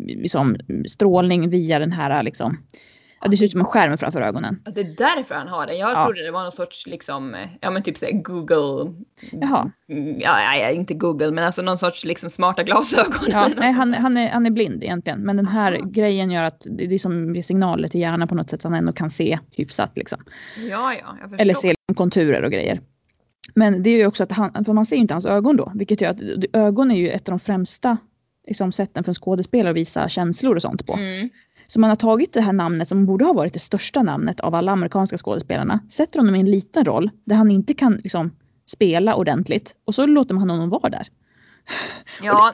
liksom, strålning via den här äh, liksom, ja, det ser ut som en skärm framför ögonen. Ja, det är därför han har det. Jag Ja. trodde det var någon sorts liksom, ja men typ såhär Google. Jaha. Ja, inte Google men alltså någon sorts liksom smarta glasögon. Ja, nej, han, han, är, han är blind egentligen men den här Aha. grejen gör att det det är som ger signaler till hjärnan på något sätt så han ändå kan se hyfsat liksom. Ja, ja, jag förstår. Eller se liksom konturer och grejer. Men det är ju också att han, för man ser ju inte hans ögon då, vilket gör att ögon är ju ett av de främsta liksom, sätten för en skådespelare att visa känslor och sånt på. Mm. Så man har tagit det här namnet som borde ha varit det största namnet av alla amerikanska skådespelarna, sätter honom i en liten roll där han inte kan liksom, spela ordentligt och så låter man honom vara där. Ja,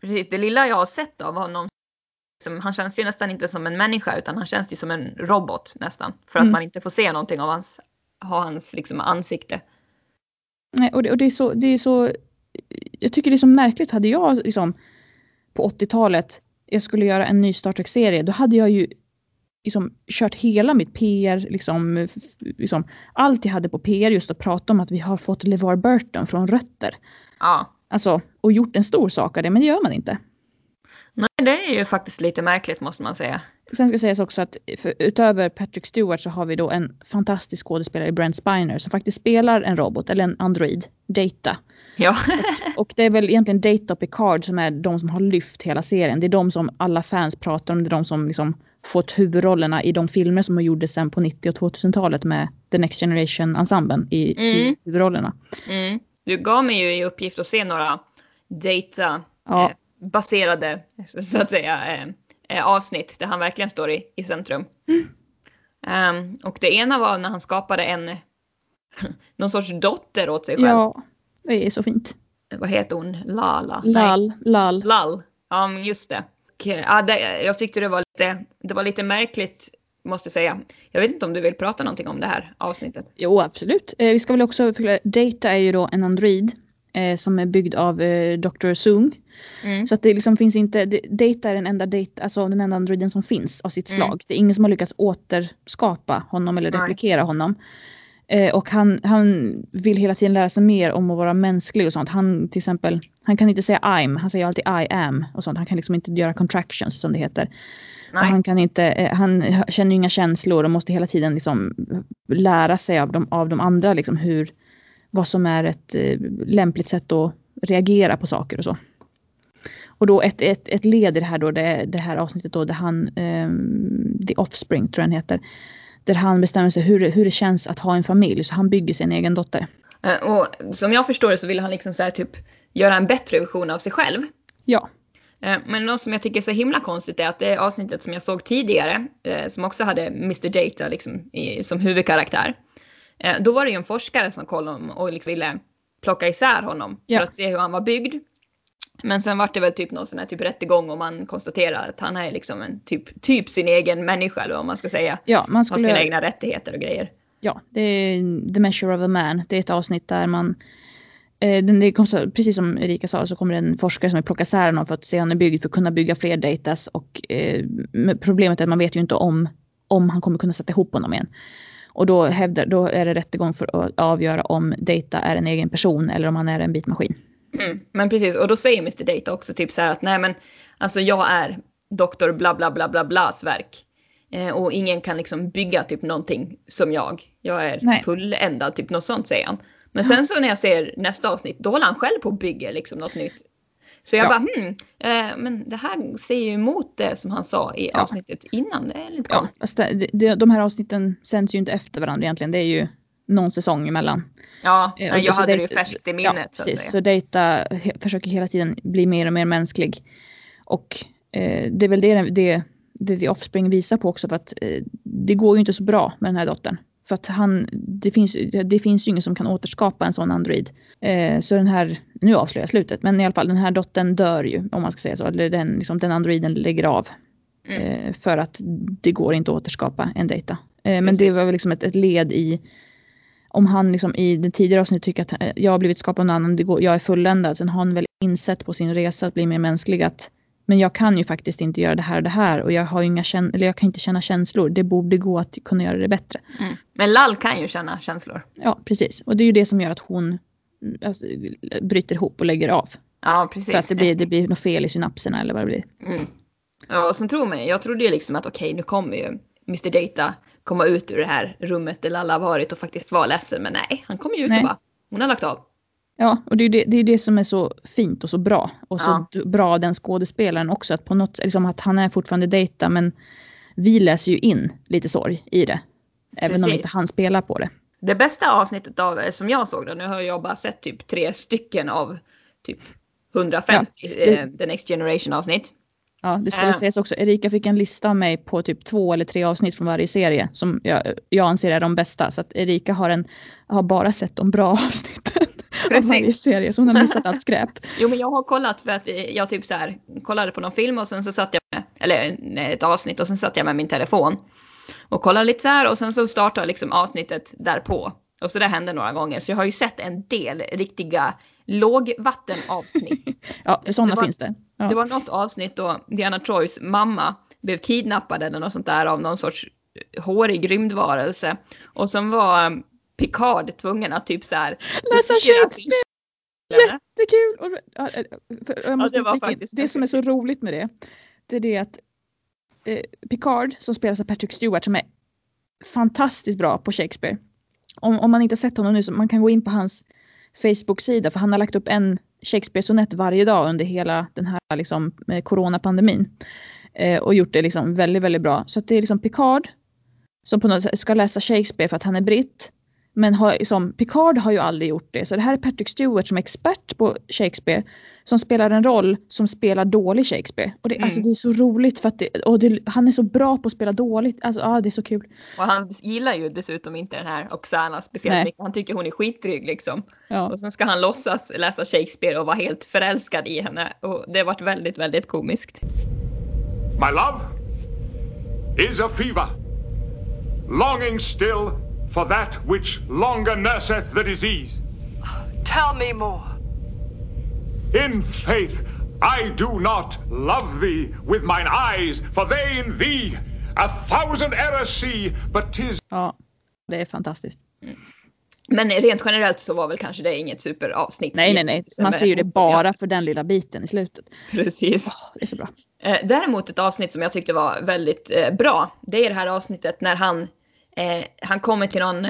precis. Det lilla jag har sett av honom, liksom, han känns ju nästan inte som en människa utan han känns ju som en robot nästan. För att Mm. man inte får se någonting av hans, ha hans liksom, ansikte. Nej, och det, och det, är så, det är så, jag tycker det är så märkligt, hade jag liksom på 80-talet, jag skulle göra en ny Star Trek-serie, då hade jag ju liksom kört hela mitt PR, liksom, liksom, allt jag hade på PR just att prata om att vi har fått LeVar Burton från Rötter. Ja. Alltså, och gjort en stor sak av det, men det gör man inte. Nej, det är ju faktiskt lite märkligt måste man säga. Sen ska sägas också att för, utöver Patrick Stewart så har vi då en fantastisk skådespelare, Brent Spiner, som faktiskt spelar en robot eller en android, Data. Ja. och, och, det är väl egentligen Data och Picard som är de som har lyft hela serien. Det är de som alla fans pratar om, det är de som liksom fått huvudrollerna i de filmer som gjordes sen på 90 och 2000-talet med The Next Generation-ensemblen i, mm. i huvudrollerna. Mm. Du gav mig ju i uppgift att se några Data ja. eh, baserade så att säga eh, avsnitt där han verkligen står i, i centrum. Mm. Um, och det ena var när han skapade en någon sorts dotter åt sig själv. Ja, det är så fint. Vad heter hon? Lala? Lal. Lal. Lal. Ja, men just det. Och, ja, det. Jag tyckte det var lite, det var lite märkligt måste säga. Jag vet inte om du vill prata någonting om det här avsnittet? Jo, absolut. Eh, vi ska väl också förklara, Data är ju då en Android eh, som är byggd av eh, Dr. Sung. Mm. Så att det liksom finns inte, det, Data är den enda, data, alltså den enda androiden som finns av sitt mm. slag. Det är ingen som har lyckats återskapa honom eller replikera Nej. honom. Eh, och han, han vill hela tiden lära sig mer om att vara mänsklig och sånt. Han till exempel, han kan inte säga I'm, han säger alltid I am och sånt. Han kan liksom inte göra contractions som det heter. han kan inte, eh, han känner inga känslor och måste hela tiden liksom lära sig av de, av de andra liksom hur, vad som är ett eh, lämpligt sätt att reagera på saker och så. Och då ett, ett, ett led i det här då, det, det här avsnittet då där han, um, The Offspring tror jag den heter, där han bestämmer sig hur, hur det känns att ha en familj så han bygger sin egen dotter. Eh, och som jag förstår det så vill han liksom så här, typ göra en bättre version av sig själv. Ja. Eh, men något som jag tycker är så himla konstigt är att det avsnittet som jag såg tidigare, som också hade Mr Data liksom som huvudkaraktär. Då var det ju en forskare som kollade och liksom ville plocka isär honom ja. för att se hur han var byggd. Men sen var det väl typ någon sån här typ rättegång och man konstaterar att han är liksom en typ, typ sin egen människa eller vad man ska säga. Ja, man skulle... Har sina egna rättigheter och grejer. Ja, det är The Measure of a Man. Det är ett avsnitt där man eh, det kommer, precis som Erika sa så kommer det en forskare som vill plocka isär honom för att se om han är byggd för att kunna bygga fler datas och eh, problemet är att man vet ju inte om, om han kommer kunna sätta ihop honom igen. Och då, hävdar, då är det rättegång för att avgöra om data är en egen person eller om han är en bitmaskin. Mm, men precis, och då säger Mr Data också typ så här att nej men alltså jag är doktor bla bla bla bla blas verk. Eh, och ingen kan liksom bygga typ någonting som jag. Jag är nej. fulländad, typ något sånt säger han. Men sen så när jag ser nästa avsnitt då håller han själv på och bygger liksom något nytt. Så jag ja. bara hmm, eh, men det här säger ju emot det som han sa i ja. avsnittet innan. Det är lite ja, konstigt. Alltså det, det, de här avsnitten sänds ju inte efter varandra egentligen. Det är ju någon säsong emellan. Ja, eh, jag hade det ju färskt i minnet. Ja, så precis. Så Data försöker hela tiden bli mer och mer mänsklig. Och eh, det är väl det, det, det The Offspring visar på också för att eh, det går ju inte så bra med den här dottern. För att han, det finns, det finns ju ingen som kan återskapa en sån android. Eh, så den här, nu avslöjar jag slutet, men i alla fall den här dottern dör ju om man ska säga så. Eller den, liksom, den androiden lägger av. Mm. Eh, för att det går inte att återskapa en data. Eh, men det var väl liksom ett, ett led i om han liksom i det tidigare avsnittet tycker att eh, jag har blivit skapad av någon annan, det går, jag är fulländad. Sen har han väl insett på sin resa att bli mer mänsklig att men jag kan ju faktiskt inte göra det här och det här och jag har inga eller jag kan inte känna känslor. Det borde gå att kunna göra det bättre. Mm. Men Lall kan ju känna känslor. Ja, precis. Och det är ju det som gör att hon alltså, bryter ihop och lägger av. Ja, precis. För att det blir, det blir något fel i synapserna eller vad det blir. Mm. Ja, och sen tror man jag trodde ju liksom att okej, okay, nu kommer ju Mr Data komma ut ur det här rummet där Lalla varit och faktiskt vara ledsen. Men nej, han kommer ju ut nej. och bara, hon har lagt av. Ja, och det är det, det är det som är så fint och så bra. Och så ja. bra den skådespelaren också. Att på något liksom att han är fortfarande dejta men vi läser ju in lite sorg i det. Även Precis. om inte han spelar på det. Det bästa avsnittet av, som jag såg då, nu har jag bara sett typ tre stycken av typ 150 ja, det, eh, The Next Generation avsnitt. Ja, det ska väl sägas också. Erika fick en lista av mig på typ två eller tre avsnitt från varje serie som jag, jag anser är de bästa. Så att Erika har, en, har bara sett de bra avsnitten varje serie så hon har missat allt skräp. jo men jag har kollat för att jag typ så här kollade på någon film och sen så satt jag med, eller ett avsnitt och sen satt jag med min telefon och kollade lite så här och sen så startade liksom avsnittet därpå. Och så det hände några gånger så jag har ju sett en del riktiga lågvattenavsnitt. ja, för sådana finns det. Ja. Det var något avsnitt då Diana Troys mamma blev kidnappad eller något sånt där av någon sorts hårig rymdvarelse. Och som var Picard tvungen att typ så här. Läsa Shakespeare! Jättekul! Och, ja, det, var faktiskt det som är så roligt med det, det är det att eh, Picard som spelas av Patrick Stewart som är fantastiskt bra på Shakespeare. Om, om man inte har sett honom nu så man kan gå in på hans Facebook-sida för han har lagt upp en Shakespeare-sonett varje dag under hela den här liksom, eh, coronapandemin. Eh, och gjort det liksom väldigt, väldigt bra. Så att det är liksom Picard som på något sätt ska läsa Shakespeare för att han är britt. Men har, liksom, Picard har ju aldrig gjort det. Så det här är Patrick Stewart som är expert på Shakespeare. Som spelar en roll som spelar dålig Shakespeare. Och det, mm. alltså, det är så roligt för att det, och det, han är så bra på att spela dåligt. Alltså ja, det är så kul. Och han gillar ju dessutom inte den här Oksana speciellt Nej. mycket. Han tycker hon är skitdryg liksom. Ja. Och så ska han låtsas läsa Shakespeare och vara helt förälskad i henne. Och det har varit väldigt, väldigt komiskt. My love is a fever. Longing still for that which longer nurseth the disease. Tell me more. In faith, I do not love thee with mine eyes, for they in thee a thousand errors see, but tis... Ja, det är fantastiskt. Men rent generellt så var väl kanske det inget superavsnitt. Nej, nej, nej. Man ser ju det bara för den lilla biten i slutet. Precis. Oh, det är så bra. Eh, däremot ett avsnitt som jag tyckte var väldigt eh, bra. Det är det här avsnittet när han, eh, han kommer till någon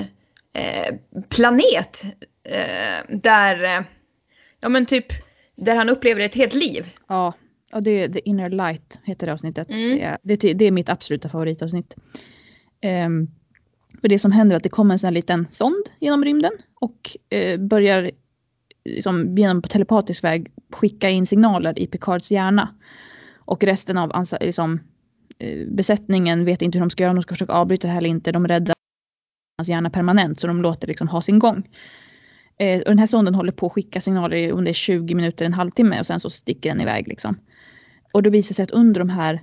eh, planet eh, där, eh, ja men typ, där han upplever ett helt liv. Ja, och det är The Inner Light heter det avsnittet. Mm. Det, är, det, det, är mitt absoluta favoritavsnitt. Um, för det som händer är att det kommer en sån här liten sond genom rymden och eh, börjar liksom, genom telepatisk väg skicka in signaler i Picards hjärna. Och resten av liksom, Eh, besättningen vet inte hur de ska göra, om de ska försöka avbryta det här eller inte. De räddar hans hjärna permanent så de låter liksom ha sin gång. Eh, och den här sonden håller på att skicka signaler under 20 minuter, en halvtimme och sen så sticker den iväg liksom. Och då visar det sig att under de här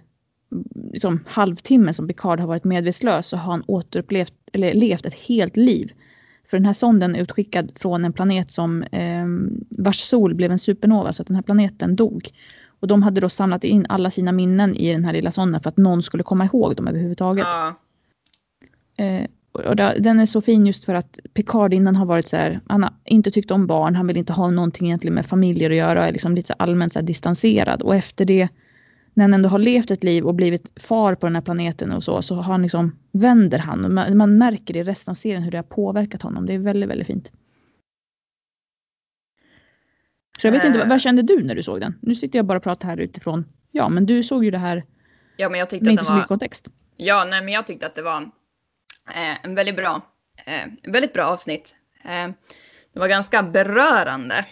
liksom, halvtimmen som Picard har varit medvetslös så har han återupplevt, eller levt ett helt liv. För den här sonden är utskickad från en planet som eh, vars sol blev en supernova så att den här planeten dog. Och de hade då samlat in alla sina minnen i den här lilla sonden för att någon skulle komma ihåg dem överhuvudtaget. Ja. Eh, och den är så fin just för att Picard innan har varit så här, han har inte tyckt om barn, han vill inte ha någonting egentligen med familjer att göra, är liksom lite allmänt så här distanserad. Och efter det, när han ändå har levt ett liv och blivit far på den här planeten och så, så har han liksom, vänder han. Man, man märker det i resten av serien hur det har påverkat honom. Det är väldigt, väldigt fint. Så jag vet inte, vad kände du när du såg den? Nu sitter jag bara och pratar här utifrån, ja men du såg ju det här ja, men jag tyckte med inte så mycket kontext. Ja, nej men jag tyckte att det var eh, en väldigt bra, eh, väldigt bra avsnitt. Eh, det var ganska berörande.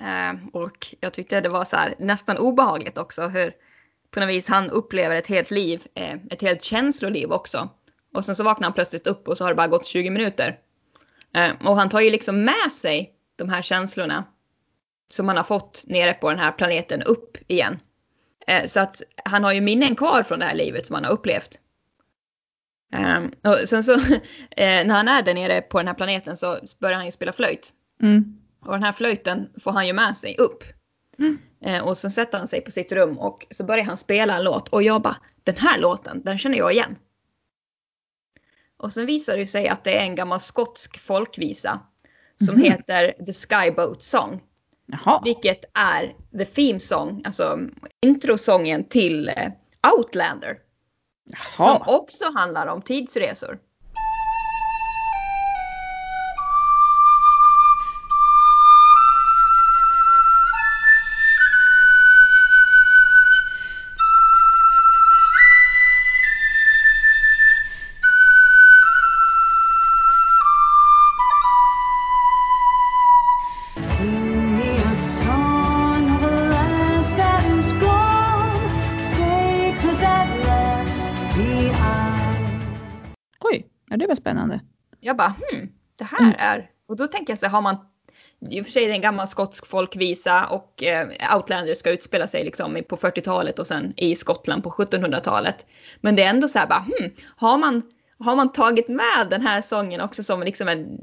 Eh, och jag tyckte det var så här, nästan obehagligt också hur på något vis han upplever ett helt liv, eh, ett helt känsloliv också. Och sen så vaknar han plötsligt upp och så har det bara gått 20 minuter. Eh, och han tar ju liksom med sig de här känslorna som han har fått nere på den här planeten upp igen. Eh, så att han har ju minnen kvar från det här livet som han har upplevt. Um, och sen så eh, när han är där nere på den här planeten så börjar han ju spela flöjt. Mm. Och den här flöjten får han ju med sig upp. Mm. Eh, och sen sätter han sig på sitt rum och så börjar han spela en låt och jag bara den här låten den känner jag igen. Och sen visar det sig att det är en gammal skotsk folkvisa som mm. heter The Skyboat Song. Jaha. Vilket är the theme song, alltså introsången till eh, Outlander. Jaha. Som också handlar om tidsresor. Är, och då tänker jag så har man i och för sig det är en gammal skotsk folkvisa och eh, Outlander ska utspela sig liksom på 40-talet och sen i Skottland på 1700-talet. Men det är ändå så här bara, hmm, har man, har man tagit med den här sången också som liksom en,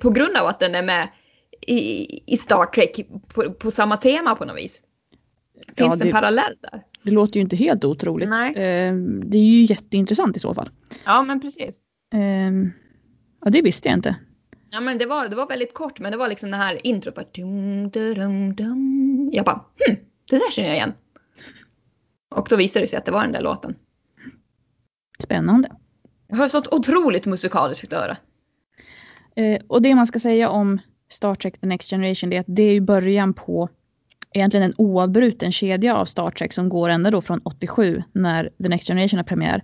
på grund av att den är med i, i Star Trek på, på samma tema på något vis? Finns ja, det, en parallell där? Det låter ju inte helt otroligt. Nej. Eh, det är ju jätteintressant i så fall. Ja men precis. Eh, Ja, det visste jag inte. Ja, men det var, det var väldigt kort, men det var liksom det här introt. Bara, dum, dum, dum. Jag bara, hm, det där känner jag igen. Och då visade det sig att det var den där låten. spännande. Jag har sånt otroligt musikaliskt öra. Eh, och det man ska säga om Star Trek The Next Generation det är att det är ju början på egentligen en oavbruten kedja av Star Trek som går ända då från 87 när The Next Generation har premiär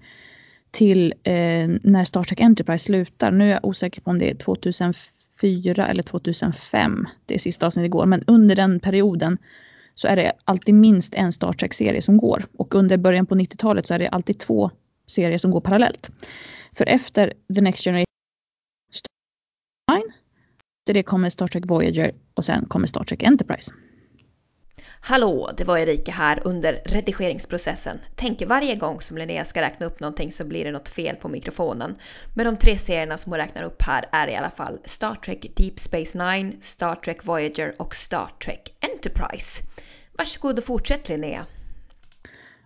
till eh, när Star Trek Enterprise slutar. Nu är jag osäker på om det är 2004 eller 2005. Det är sista avsnittet igår. Men under den perioden så är det alltid minst en Star Trek-serie som går. Och under början på 90-talet så är det alltid två serier som går parallellt. För efter The Next Generation efter det kommer Star Trek Voyager och sen kommer Star Trek Enterprise. Hallå, det var Erika här under redigeringsprocessen. Tänker varje gång som Linnea ska räkna upp någonting så blir det något fel på mikrofonen. Men de tre serierna som hon räknar upp här är i alla fall Star Trek Deep Space Nine, Star Trek Voyager och Star Trek Enterprise. Varsågod och fortsätt Linnea.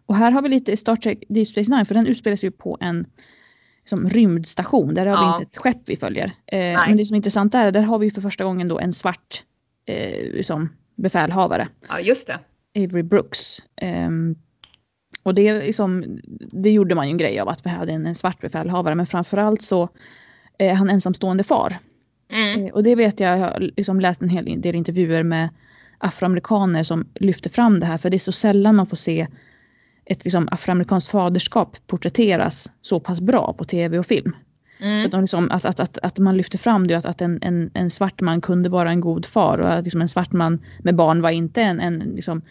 Och här har vi lite Star Trek Deep Space Nine för den utspelar sig ju på en som rymdstation. Där har ja. vi inte ett skepp vi följer. Eh, men det som är intressant är, där har vi för första gången då en svart eh, som befälhavare. Ja just det. Avery Brooks. Um, och det, liksom, det gjorde man ju en grej av att vi hade en, en svart befälhavare men framförallt så är han ensamstående far. Mm. Eh, och det vet jag, jag har liksom läst en hel del intervjuer med afroamerikaner som lyfter fram det här för det är så sällan man får se ett liksom, afroamerikanskt faderskap porträtteras så pass bra på tv och film. Mm. Att, liksom, att, att, att, att, man lyfter fram det att, att en, en, en svart man kunde vara en god far och att liksom en svart man med barn var inte en, en liksom,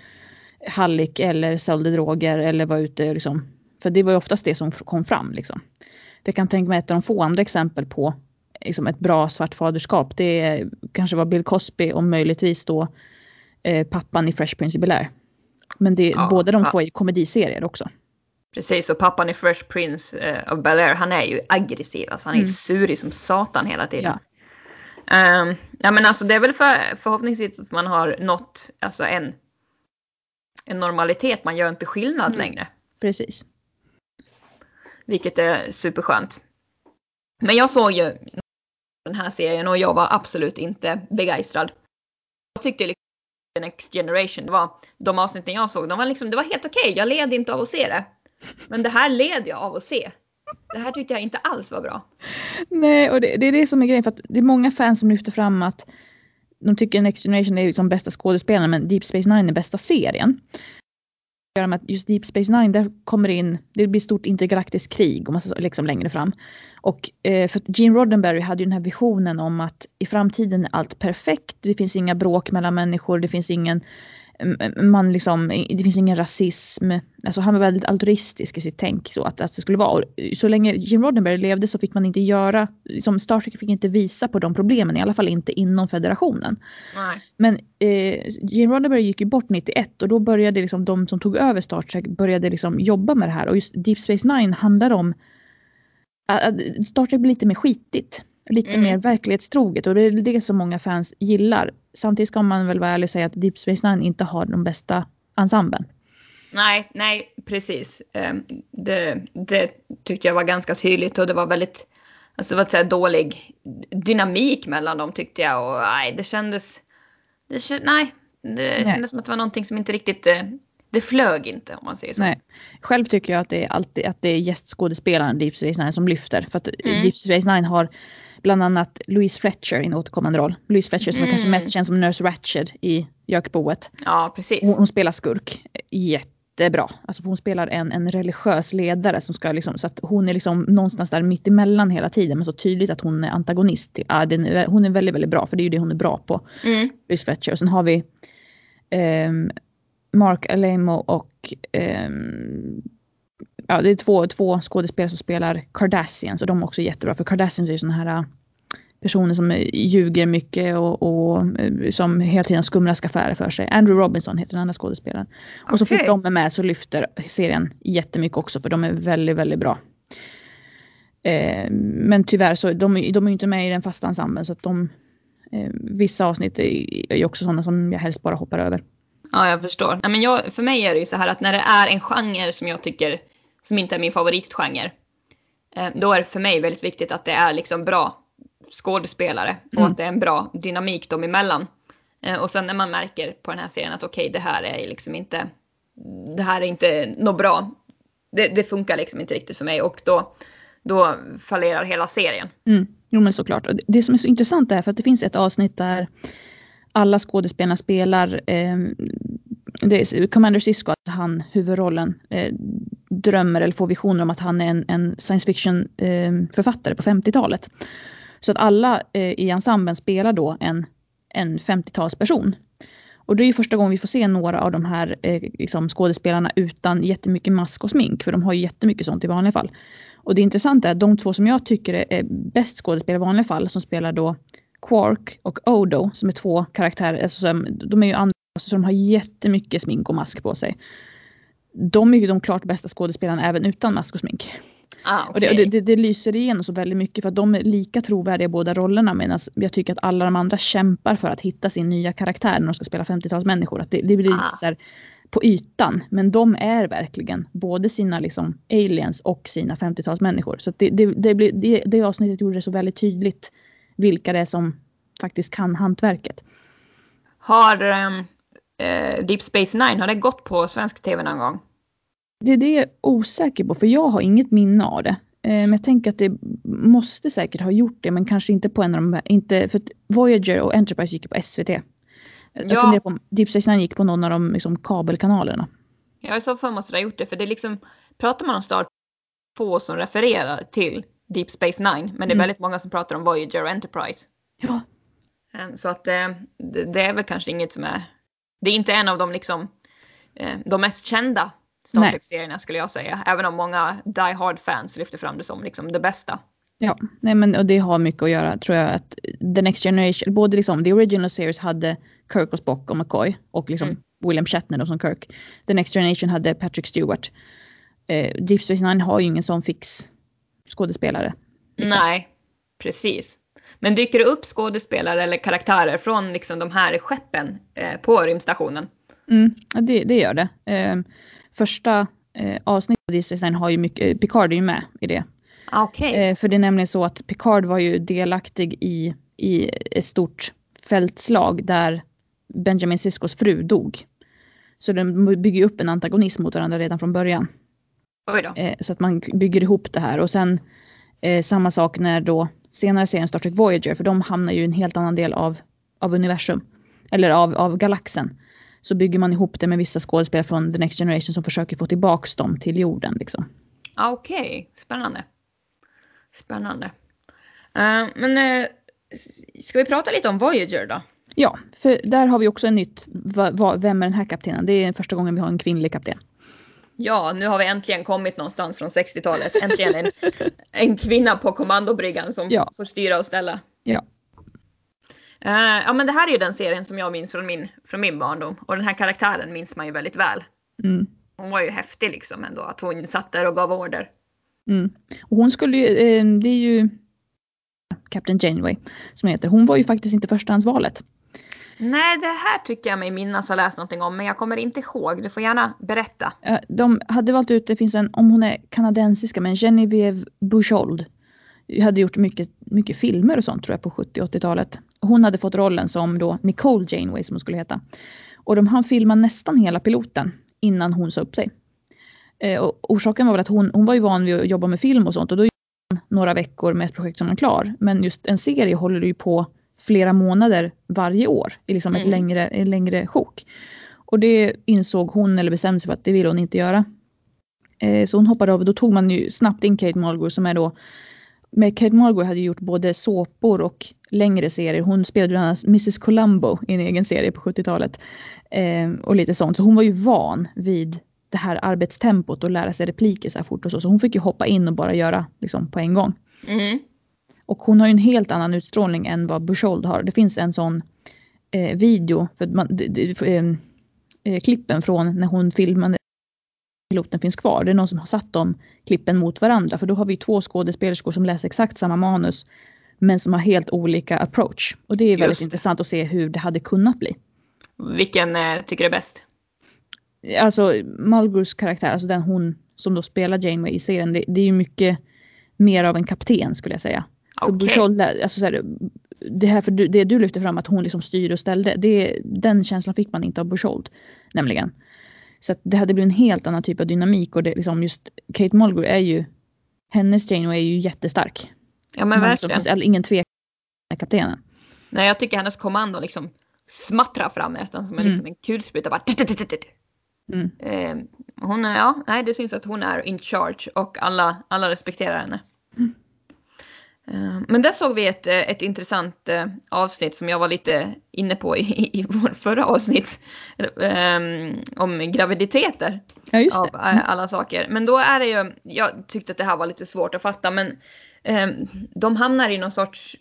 hallick eller sålde droger eller var ute liksom. För det var ju oftast det som kom fram liksom. Jag kan tänka mig ett av de få andra exempel på liksom, ett bra svart faderskap. Det kanske var Bill Cosby och möjligtvis då eh, pappan i Fresh Prince of Bel-Air. Men det, ja, båda de ja. två är komediserier också. Precis, och pappan i Fresh Prince eh, of Bel-Air, han är ju aggressiv. Alltså han är mm. surig som satan hela tiden. Ja. Um, ja men alltså det är väl för, förhoppningsvis att man har nått alltså en, en normalitet. Man gör inte skillnad mm. längre. Precis. Vilket är superskönt. Men jag såg ju den här serien och jag var absolut inte begeistrad. Jag tyckte liksom The Next Generation, det var de avsnitten jag såg, de var liksom, det var helt okej. Okay. Jag led inte av att se det. Men det här led jag av att se. Det här tyckte jag inte alls var bra. Nej, och det, det är det som är grejen för att det är många fans som lyfter fram att de tycker Next Generation är liksom bästa skådespelaren men Deep Space Nine är bästa serien. Med att just Deep Space Nine där kommer in, det blir stort intergalaktiskt krig och massa, liksom längre fram. Och eh, för Gene Roddenberry hade ju den här visionen om att i framtiden är allt perfekt, det finns inga bråk mellan människor, det finns ingen man liksom, det finns ingen rasism. Alltså han var väldigt altruistisk i sitt tänk så att, att det skulle vara. Och så länge Jim Roddenberry levde så fick man inte göra, som Star Trek fick inte visa på de problemen, i alla fall inte inom federationen. Nej. Men eh, Jim Roddenberry gick ju bort 91 och då började liksom de som tog över Star Trek började liksom jobba med det här och just Deep Space Nine handlar om att Star Trek blir lite mer skitigt. Lite mm. mer verklighetstroget och det är det som många fans gillar. Samtidigt ska man väl vara ärlig och säga att Deep Space Nine inte har de bästa ensemblen. Nej, nej precis. Ehm, det, det tyckte jag var ganska tydligt och det var väldigt, alltså det var så dålig dynamik mellan dem tyckte jag och nej det kändes, det kändes nej, det nej. kändes som att det var någonting som inte riktigt eh, det flög inte om man säger så. Nej. Själv tycker jag att det är alltid att det är gästskådespelaren Deep Space Nine som lyfter. För att mm. Deep Space Nine har bland annat Louise Fletcher i en återkommande roll. Louise Fletcher som mm. kanske mest känd som Nurse Ratched i Jökboet. Ja, precis. Hon, hon, spelar skurk jättebra. Alltså hon spelar en, en religiös ledare som ska liksom, så att hon är liksom någonstans där mitt emellan hela tiden men så tydligt att hon är antagonist. Till, ah, den, hon är väldigt, väldigt bra för det är ju det hon är bra på. Mm. Louise Fletcher. Och sen har vi um, Mark Alemo och um, ja, det är två, två skådespelare som spelar Kardashians och de är också jättebra för Kardashians är ju såna här äh, personer som ljuger mycket och, och äh, som hela tiden skumraskaffärer för sig. Andrew Robinson heter den andra skådespelaren. Okay. Och så fort de är med så lyfter serien jättemycket också för de är väldigt, väldigt bra. Eh, men tyvärr så de, de är inte med i den fasta ensemblen så att de eh, vissa avsnitt är ju också sådana som jag helst bara hoppar över. Ja, jag förstår. Ja, men jag, för mig är det ju så här att när det är en genre som jag tycker som inte är min favoritgenre. Eh, då är det för mig väldigt viktigt att det är liksom bra skådespelare och mm. att det är en bra dynamik dem emellan. Eh, och sen när man märker på den här serien att okej, okay, det här är liksom inte, det här är inte något bra. det, det funkar liksom inte riktigt för mig och då, då fallerar hela serien. Mm. Jo men såklart. Och det som är så intressant är för att det finns ett avsnitt där alla skådespelarna spelar eh, det är Commander Cisco, att alltså han huvudrollen eh, drömmer eller får visioner om att han är en, en science fiction eh, författare på 50-talet. Så att alla eh, i ensemblen spelar då en, en 50-talsperson. Och det är ju första gången vi får se några av de här eh, liksom skådespelarna utan jättemycket mask och smink, för de har ju jättemycket sånt i vanliga fall. Och det intressanta är att de två som jag tycker är bäst skådespelare i vanliga fall, som spelar då Quark och Odo, som är två karaktärer, alltså de är ju andra, så de har jättemycket smink och mask på sig. De är ju de klart bästa skådespelarna även utan mask och smink. Ah, okay. Och det, det, det, det, lyser igenom så väldigt mycket för att de är lika trovärdiga i båda rollerna medan jag tycker att alla de andra kämpar för att hitta sin nya karaktär när de ska spela 50-talsmänniskor. Att det, det blir ah. så här, på ytan men de är verkligen både sina liksom aliens och sina 50-talsmänniskor. Så det, det, det, blir, det, det avsnittet gjorde det så väldigt tydligt vilka det är som faktiskt kan hantverket. Har um, uh, Deep Space Nine, har det gått på svensk tv någon gång? Det är det jag är osäker på för jag har inget minne av det. Eh, men jag tänker att det måste säkert ha gjort det men kanske inte på en av de inte för Voyager och Enterprise gick på SVT. Jag ja. funderar på om Deep Space Nine gick på någon av de liksom, kabelkanalerna. Ja i så fall måste det ha gjort det för det är liksom pratar man om Star få som refererar till Deep Space Nine men det är mm. väldigt många som pratar om Voyager och Enterprise. Ja. Ehm, så att eh, det är väl kanske inget som är det är inte en av de liksom eh, de mest kända Star Trek-serierna skulle jag säga. Även om många Die Hard-fans lyfter fram det som liksom det bästa. Ja, nej men och det har mycket att göra tror jag att The Next Generation, både liksom the original series hade Kirk och Spock och McCoy och liksom mm. William Shatner då som Kirk. The Next Generation hade Patrick Stewart. Eh, Deep Space Nine har ju ingen sån fix skådespelare. Liksom. Nej, precis. Men dyker det upp skådespelare eller karaktärer från liksom de här skeppen eh, på rymdstationen? Mm, det, det gör det. Eh, första eh, avsnittet av Disney har ju mycket, eh, Picard är ju med i det. Ah, okay. Eh, för det är nämligen så att Picard var ju delaktig i, i ett stort fältslag där Benjamin Siskos fru dog. Så de bygger upp en antagonism mot varandra redan från början. Eh, så att man bygger ihop det här och sen eh, samma sak när då senare serien Star Trek Voyager för de hamnar ju i en helt annan del av, av universum. Eller av, av galaxen så bygger man ihop det med vissa skådespelare från The Next Generation som försöker få tillbaks dem till jorden. Liksom. Okej, okay. spännande. Spännande. Uh, men uh, ska vi prata lite om Voyager då? Ja, för där har vi också en nytt. Va, va, vem är den här kaptenen? Det är första gången vi har en kvinnlig kapten. Ja, nu har vi äntligen kommit någonstans från 60-talet. Äntligen en, en kvinna på kommandobryggan som ja. får styra och ställa. Ja. Uh, ja men det här är ju den serien som jag minns från min, från min barndom och den här karaktären minns man ju väldigt väl. Mm. Hon var ju häftig liksom ändå att hon satt där och gav order. Mm. Och hon skulle ju, eh, det är ju Captain Janeway som heter, hon var ju faktiskt inte förstahandsvalet. Nej, det här tycker jag mig minnas ha läst någonting om, men jag kommer inte ihåg. Du får gärna berätta. De hade valt ut, det finns en, om hon är kanadensiska, men Genevieve Bujold hade gjort mycket, mycket filmer och sånt tror jag på 70 80-talet. Hon hade fått rollen som då Nicole Janeway som hon skulle heta. Och de hann filma nästan hela piloten innan hon sa upp sig. Eh, och orsaken var väl att hon, hon var ju van vid att jobba med film och sånt och då några veckor med ett projekt som är klar. Men just en serie håller ju på flera månader varje år i liksom ett mm. längre, en längre sjok. Och det insåg hon eller bestämde sig för att det vill hon inte göra. Eh, så hon hoppade av och då tog man ju snabbt in Kate Mulgrew som är då med Kate Mulgrew hade gjort både såpor och längre serier. Hon spelade bland annat Mrs Columbo i en egen serie på 70-talet. Eh, och lite sånt. Så hon var ju van vid det här arbetstempot och lära sig repliker så här fort och så. Så hon fick ju hoppa in och bara göra liksom på en gång. Mm. Och hon har ju en helt annan utstrålning än vad Bushold har. Det finns en sån eh, video, för man, det, det, eh, eh, klippen från när hon filmade piloten finns kvar. Det är någon som har satt de klippen mot varandra för då har vi två skådespelerskor som läser exakt samma manus men som har helt olika approach. Och det är väldigt intressant att se hur det hade kunnat bli. Vilken eh, tycker du är bäst? Alltså Mulgrus karaktär, alltså den hon som då spelar Janeway i serien, det, det är ju mycket mer av en kapten skulle jag säga. Okay. Bujold, alltså så här, det här för du, det du lyfter fram att hon liksom styrde och ställde, det, den känslan fick man inte av Bushold. Nämligen. Så det hade blivit en helt annan typ av dynamik och det liksom just Kate Mulgrew är ju hennes Janeway är ju jättestark. Ja men verkligen. så- Ingen tvekan med kaptenen. Nej jag tycker hennes kommando liksom smattrar fram nästan som Mm. liksom en kulspruta bara. Mm. Eh, hon är, ja, nej det syns att hon är in charge och alla, alla respekterar henne. Mm. Eh, Men där såg vi ett, eh, ett intressant eh, avsnitt som jag var lite inne på i, i vår förra avsnitt. eh, om graviditeter Ja just av det. eh, alla saker. Men då är det ju, jag tyckte att det här var lite svårt att fatta men eh, de hamnar i någon sorts,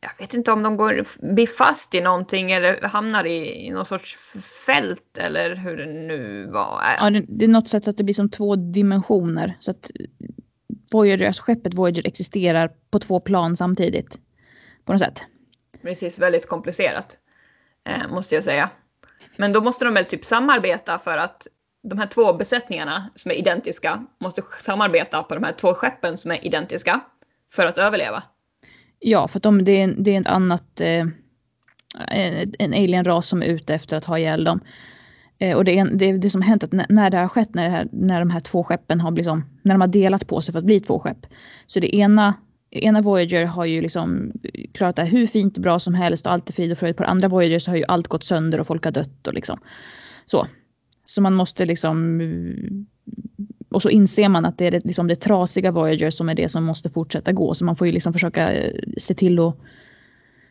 jag vet inte om de går, blir fast i någonting eller hamnar i, i någon sorts fält eller hur det nu var. Ja, det, det är något sätt att det blir som två dimensioner. Så att Voyager, alltså skeppet Voyager existerar på två plan samtidigt. På något sätt. Precis, väldigt komplicerat. Eh, måste jag säga. Men då måste de väl typ samarbeta för att de här två besättningarna som är identiska måste samarbeta på de här två skeppen som är identiska för att överleva. Ja, för att de, det, är, det är ett annat, eh, en, en alienras som är ute efter att ha ihjäl dem. Eh, och det, är det, det som har hänt att när, det har skett, när, här, när de här två skeppen har liksom, när de har delat på sig för att bli två skepp. Så det ena, ena Voyager har ju liksom klarat det här hur fint och bra som helst och allt är frid och fröjd. På det andra Voyager så har ju allt gått sönder och folk har dött och liksom så. Så man måste liksom och så inser man att det är det, liksom det trasiga Voyager som är det som måste fortsätta gå. Så man får ju liksom försöka eh, se till att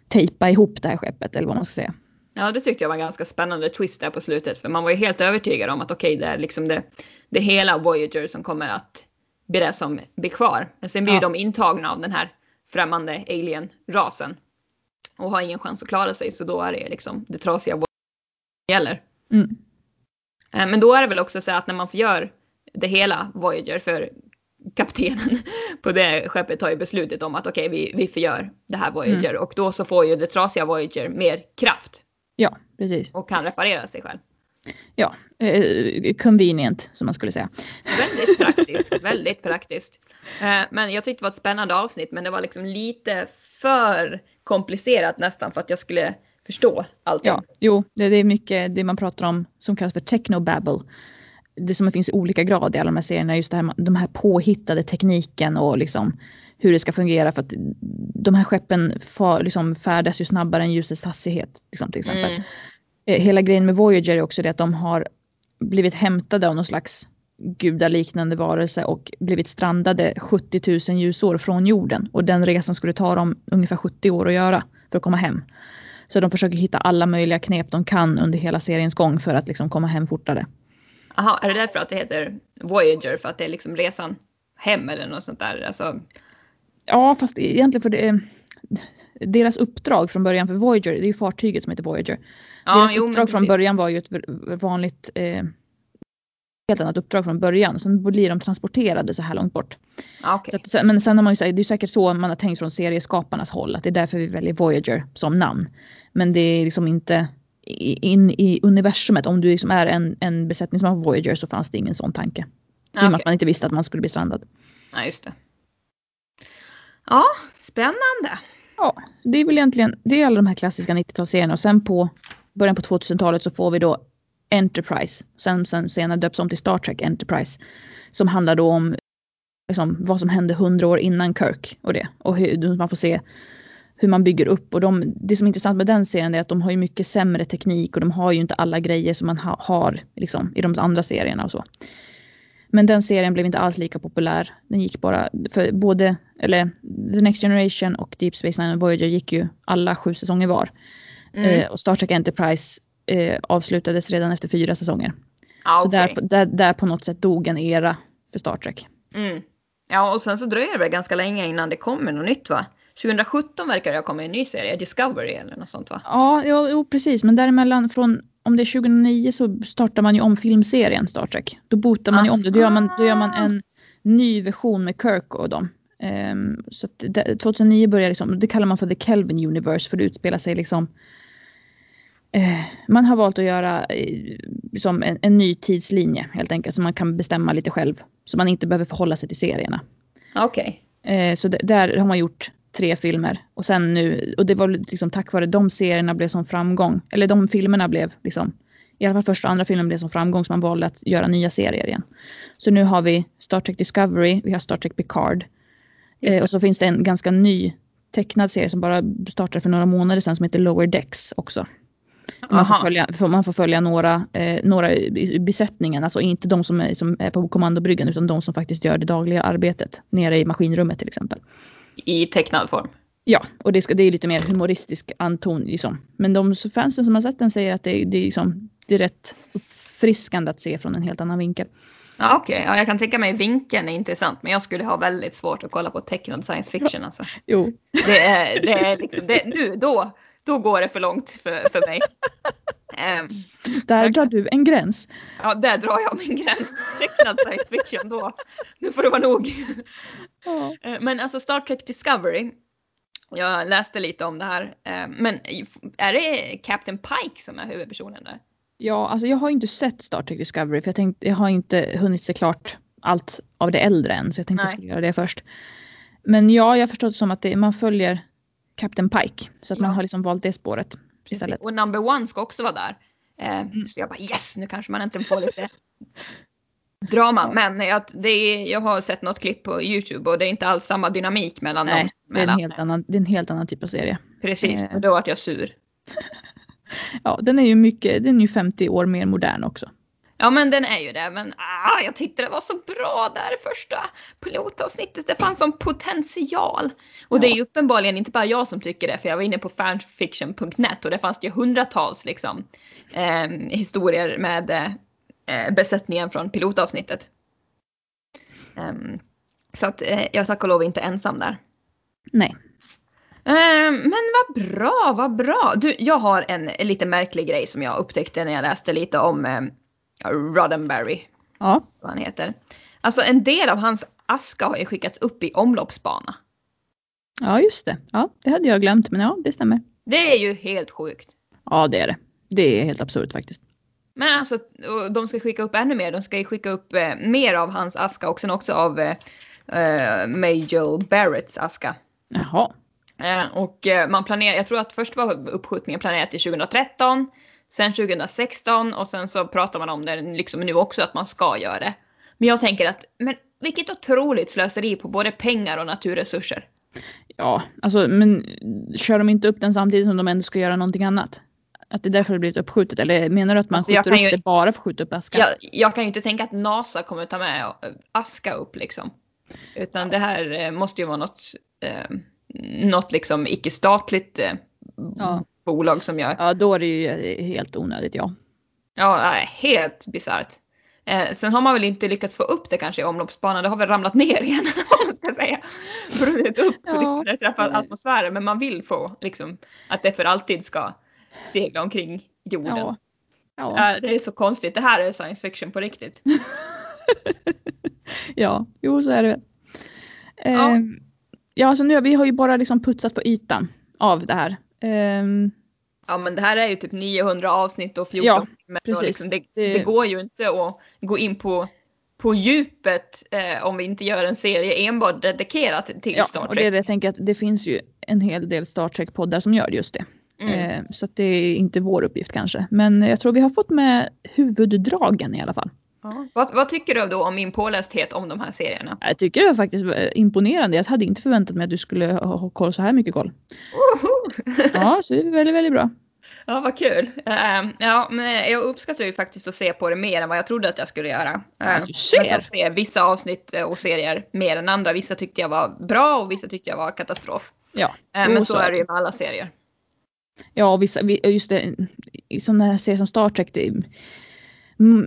tejpa ihop det här skeppet eller vad man ska säga. Ja, det tyckte jag var en ganska spännande twist där på slutet. För man var ju helt övertygad om att okej, det är liksom det, det hela Voyager som kommer att bli det som blir kvar. Men sen blir Ja. de intagna av den här främmande alien-rasen. Och har ingen chans att klara sig, så då är det liksom det trasiga Voyager som gäller. Mm. Eh, Men då är det väl också så att när man förgör det hela Voyager för kaptenen på det skeppet tar ju beslutet om att okej, vi, vi förgör det här Voyager och då så får ju det trasiga Voyager mer kraft Ja, precis. och kan reparera sig själv. Ja, eh, convenient som man skulle säga. Väldigt praktiskt, väldigt praktiskt. Eh, Men jag tyckte det var ett spännande avsnitt men det var liksom lite för komplicerat nästan för att jag skulle förstå allting. Ja, jo, det, det är mycket det man pratar om som kallas för technobabble. Det som finns i olika grad i alla de här serierna, just det här, de här påhittade tekniken och liksom hur det ska fungera för att de här skeppen far, liksom färdas ju snabbare än ljusets hastighet. Liksom, till exempel. Mm. Eh, Hela grejen med Voyager är också det att de har blivit hämtade av någon slags gudaliknande varelse och blivit strandade 70 000 ljusår från jorden. Och den resan skulle ta dem ungefär 70 år att göra för att komma hem. Så de försöker hitta alla möjliga knep de kan under hela seriens gång för att liksom komma hem fortare. Aha, är det därför att det heter Voyager? För att det är liksom resan hem eller något sånt där? Alltså, Ja, fast egentligen för det deras uppdrag från början för Voyager, det är ju fartyget som heter Voyager. ja, deras jo, uppdrag från början var ju ett vanligt, eh, helt annat uppdrag från början. Sen blir de transporterade så här långt bort. Så att, men sen har man ju det är säkert så man har tänkt från serieskaparnas håll, att det är därför vi väljer Voyager som namn. Men det är liksom inte in i universumet, om du liksom är en, en besättning som har Voyager så fanns det ingen sån tanke. I och med att man inte visste att man skulle bli strandad. Ja, just det. Ja, spännande. Ja, det är väl egentligen, det är alla de här klassiska 90-talsserierna och sen på början på 2000-talet så får vi då Enterprise, sen, sen senare döps om till Star Trek Enterprise, som handlar då om liksom, vad som hände hundra år innan Kirk och det. Och hur man får se hur man bygger upp. Och de, det som är intressant med den serien är att de har ju mycket sämre teknik och de har ju inte alla grejer som man ha, har liksom, i de andra serierna och så. Men den serien blev inte alls lika populär. Den gick bara, för både, eller The Next Generation och Deep Space Nine och Voyager gick ju alla sju säsonger var. Mm. Eh, och Star Trek Enterprise eh, avslutades redan efter fyra säsonger. ja, Så där, där, där på något sätt dog en era för Star Trek. Mm. Ja, och sen så dröjer det väl ganska länge innan det kommer något nytt va? 2017 verkar det ha kommit en ny serie, Discovery eller något sånt va? Ja, jo, jo precis, men däremellan från om det är 2009 så startar man ju om filmserien Star Trek. Då botar man ju om det. Då gör man, då gör man en ny version med Kirk och dem. Ehm, så det, 2009 börjar liksom, det kallar man för The Kelvin Universe för det utspelar sig liksom eh, man har valt att göra eh, liksom en, en ny tidslinje helt enkelt så man kan bestämma lite själv. Så man inte behöver förhålla sig till serierna. Okej. Eh, så där har man gjort tre filmer och sen nu, och det var liksom tack vare de serierna blev som framgång, eller de filmerna blev liksom i alla fall första och andra filmen blev som framgång så man valde att göra nya serier igen. Så nu har vi Star Trek Discovery, vi har Star Trek Picard. Eh, och så finns det en ganska ny tecknad serie som bara startade för några månader sedan som heter Lower Decks också. Man får, följa, man får följa några, eh, några i besättningen, alltså inte de som är, som är på kommandobryggan utan de som faktiskt gör det dagliga arbetet nere i maskinrummet till exempel. I tecknad form? Ja, och det, ska, det är lite mer humoristisk anton liksom. Men de fansen som har sett den säger att det, det, är, liksom, det är rätt uppfriskande att se från en helt annan vinkel. Ja, Okej, okay. ja, jag kan tänka mig vinkeln är intressant men jag skulle ha väldigt svårt att kolla på tecknad science fiction alltså. Jo. Det är, det är liksom, det, nu, då, då går det för långt för, för mig. Um, där drar du en gräns. Ja, där drar jag min gräns. Tecknad science fiction då. Nu får det vara nog. Ja. Eh, men alltså Star Trek Discovery. Jag läste lite om det här. Ehm, men är det Captain Pike som är huvudpersonen där? Ja, alltså jag har inte sett Star Trek Discovery för jag, tänkte, jag har inte hunnit se klart allt av det äldre än så jag tänkte Nej. jag skulle göra det först. Men ja, jag förstår det som att det, man följer Captain Pike så att ja. man har liksom valt det spåret. Istället. Och number one ska också vara där. Eh, mm. Så jag bara yes, nu kanske man inte får lite drama. Men jag, det är, jag har sett något klipp på Youtube och det är inte alls samma dynamik mellan Nej, dem. Det är, en helt annan, det är en helt annan typ av serie. Precis, eh. och då vart jag sur. ja, den är ju mycket, den är ju 50 år mer modern också. Ja men den är ju det, men ah, jag tyckte det var så bra där första pilotavsnittet. Det fanns som potential. Och ja. det är ju uppenbarligen inte bara jag som tycker det, för jag var inne på fanfiction.net och det fanns ju hundratals liksom, eh, historier med eh, besättningen från pilotavsnittet. Um, så att eh, jag tack och lov inte ensam där. Nej. Um, men vad bra, vad bra. Du, jag har en, lite märklig grej som jag upptäckte när jag läste lite om um, Roddenberry. Ja. Vad han heter. Alltså en del av hans aska har ju skickats upp i omloppsbana. Ja just det. Ja det hade jag glömt men ja det stämmer. Det är ju helt sjukt. Ja det är det. Det är helt absurt faktiskt. Men alltså de ska skicka upp ännu mer. De ska ju skicka upp eh, mer av hans aska och sen också av eh, eh Major Barretts aska. Jaha. Eh, och eh, man planerar, jag tror att först var uppskjutningen planerad till 2013 sen 2016 och sen så pratar man om det liksom nu också att man ska göra det. Men jag tänker att, men vilket otroligt slöseri på både pengar och naturresurser. Ja, alltså men kör de inte upp den samtidigt som de ändå ska göra någonting annat? Att det är därför det blivit uppskjutet? Eller menar du att man alltså, skjuter upp ju, det bara för att skjuta upp aska? Jag, jag kan ju inte tänka att NASA kommer ta med aska upp liksom. Utan det här eh, måste ju vara något, eh, något liksom icke-statligt eh, ja bolag som gör. Ja, då är det ju helt onödigt ja. Ja, helt bisarrt. Eh, sen har man väl inte lyckats få upp det kanske i omloppsbanan, det har väl ramlat ner igen om man ska säga. Brunnit upp ja. liksom, det träffat atmosfären, men man vill få liksom att det för alltid ska segla omkring jorden. Ja. Ja. Det är så konstigt, det här är science fiction på riktigt. ja, jo så är det. Ja, eh, ja så nu, vi har ju bara liksom putsat på ytan av det här. Um, ja men det här är ju typ 900 avsnitt och 14 ja, precis. Liksom, det, det, det, går ju inte att gå in på, på djupet eh, om vi inte gör en serie enbart dedikerat till ja, Star Trek. Och det, jag tänker att det finns ju en hel del Star Trek-poddar som gör just det. Mm. Eh, så det är inte vår uppgift kanske. Men jag tror vi har fått med huvuddragen i alla fall. Ja. Vad, vad, tycker du då om min pålästhet om de här serierna? Jag tycker det var faktiskt imponerande. Jag hade inte förväntat mig att du skulle ha koll så här mycket koll. ja, så det är väldigt, väldigt bra. Ja, vad kul. Uh, ja, men jag uppskattar ju faktiskt att se på det mer än vad jag trodde att jag skulle göra. Uh, du ser. Jag se vissa avsnitt och serier mer än andra. Vissa tyckte jag var bra och vissa tyckte jag var katastrof. Ja. Uh, men så är det ju med alla serier. Ja, vissa, just det, i sådana här serier som Star Trek, det,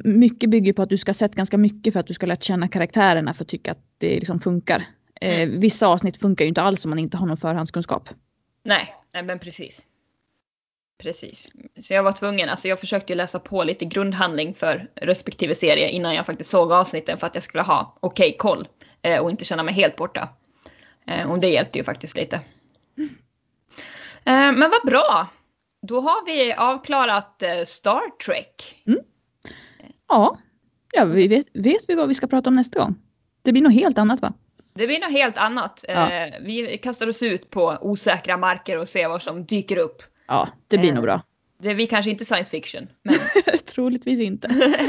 mycket bygger på att du ska ha sett ganska mycket för att du ska lärt känna karaktärerna för att tycka att det liksom funkar. Eh, mm. vissa avsnitt funkar ju inte alls om man inte har någon förhandskunskap. Nej, nej men precis. Precis. Så jag var tvungen, alltså jag försökte ju läsa på lite grundhandling för respektive serie innan jag faktiskt såg avsnitten för att jag skulle ha okej okay, koll eh, och inte känna mig helt borta. Eh, och det hjälpte ju faktiskt lite. Mm. Men vad bra! Då har vi avklarat eh, Star Trek. Mm. Ja, ja vi vet, vet vi vad vi ska prata om nästa gång? Det blir något helt annat va? Det blir något helt annat. Ja. Eh, vi kastar oss ut på osäkra marker och ser vad som dyker upp. Ja, det blir eh, nog bra. Det är vi kanske inte science fiction, men Troligtvis inte.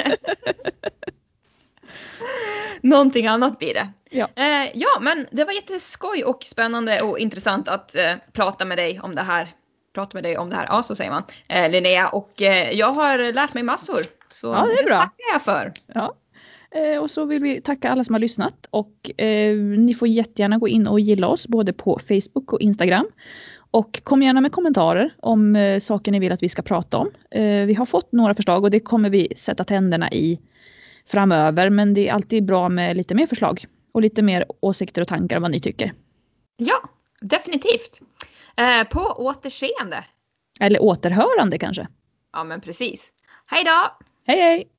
någonting annat blir det. Ja. Eh, ja, men det var jätteskoj och spännande och intressant att eh, prata med dig om det här. Prata med dig om det här, ja så säger man, eh, Linnea. Och eh, jag har lärt mig massor. Så Ja, det är bra. tackar jag för. Ja. Eh, och så vill vi tacka alla som har lyssnat och eh, ni får jättegärna gå in och gilla oss både på Facebook och Instagram. Och kom gärna med kommentarer om eh, saker ni vill att vi ska prata om. Eh, vi har fått några förslag och det kommer vi sätta tänderna i framöver men det är alltid bra med lite mer förslag och lite mer åsikter och tankar om vad ni tycker. Ja, definitivt. Eh, på återseende. Eller återhörande kanske. Ja, men precis. Hej då! Hej hej!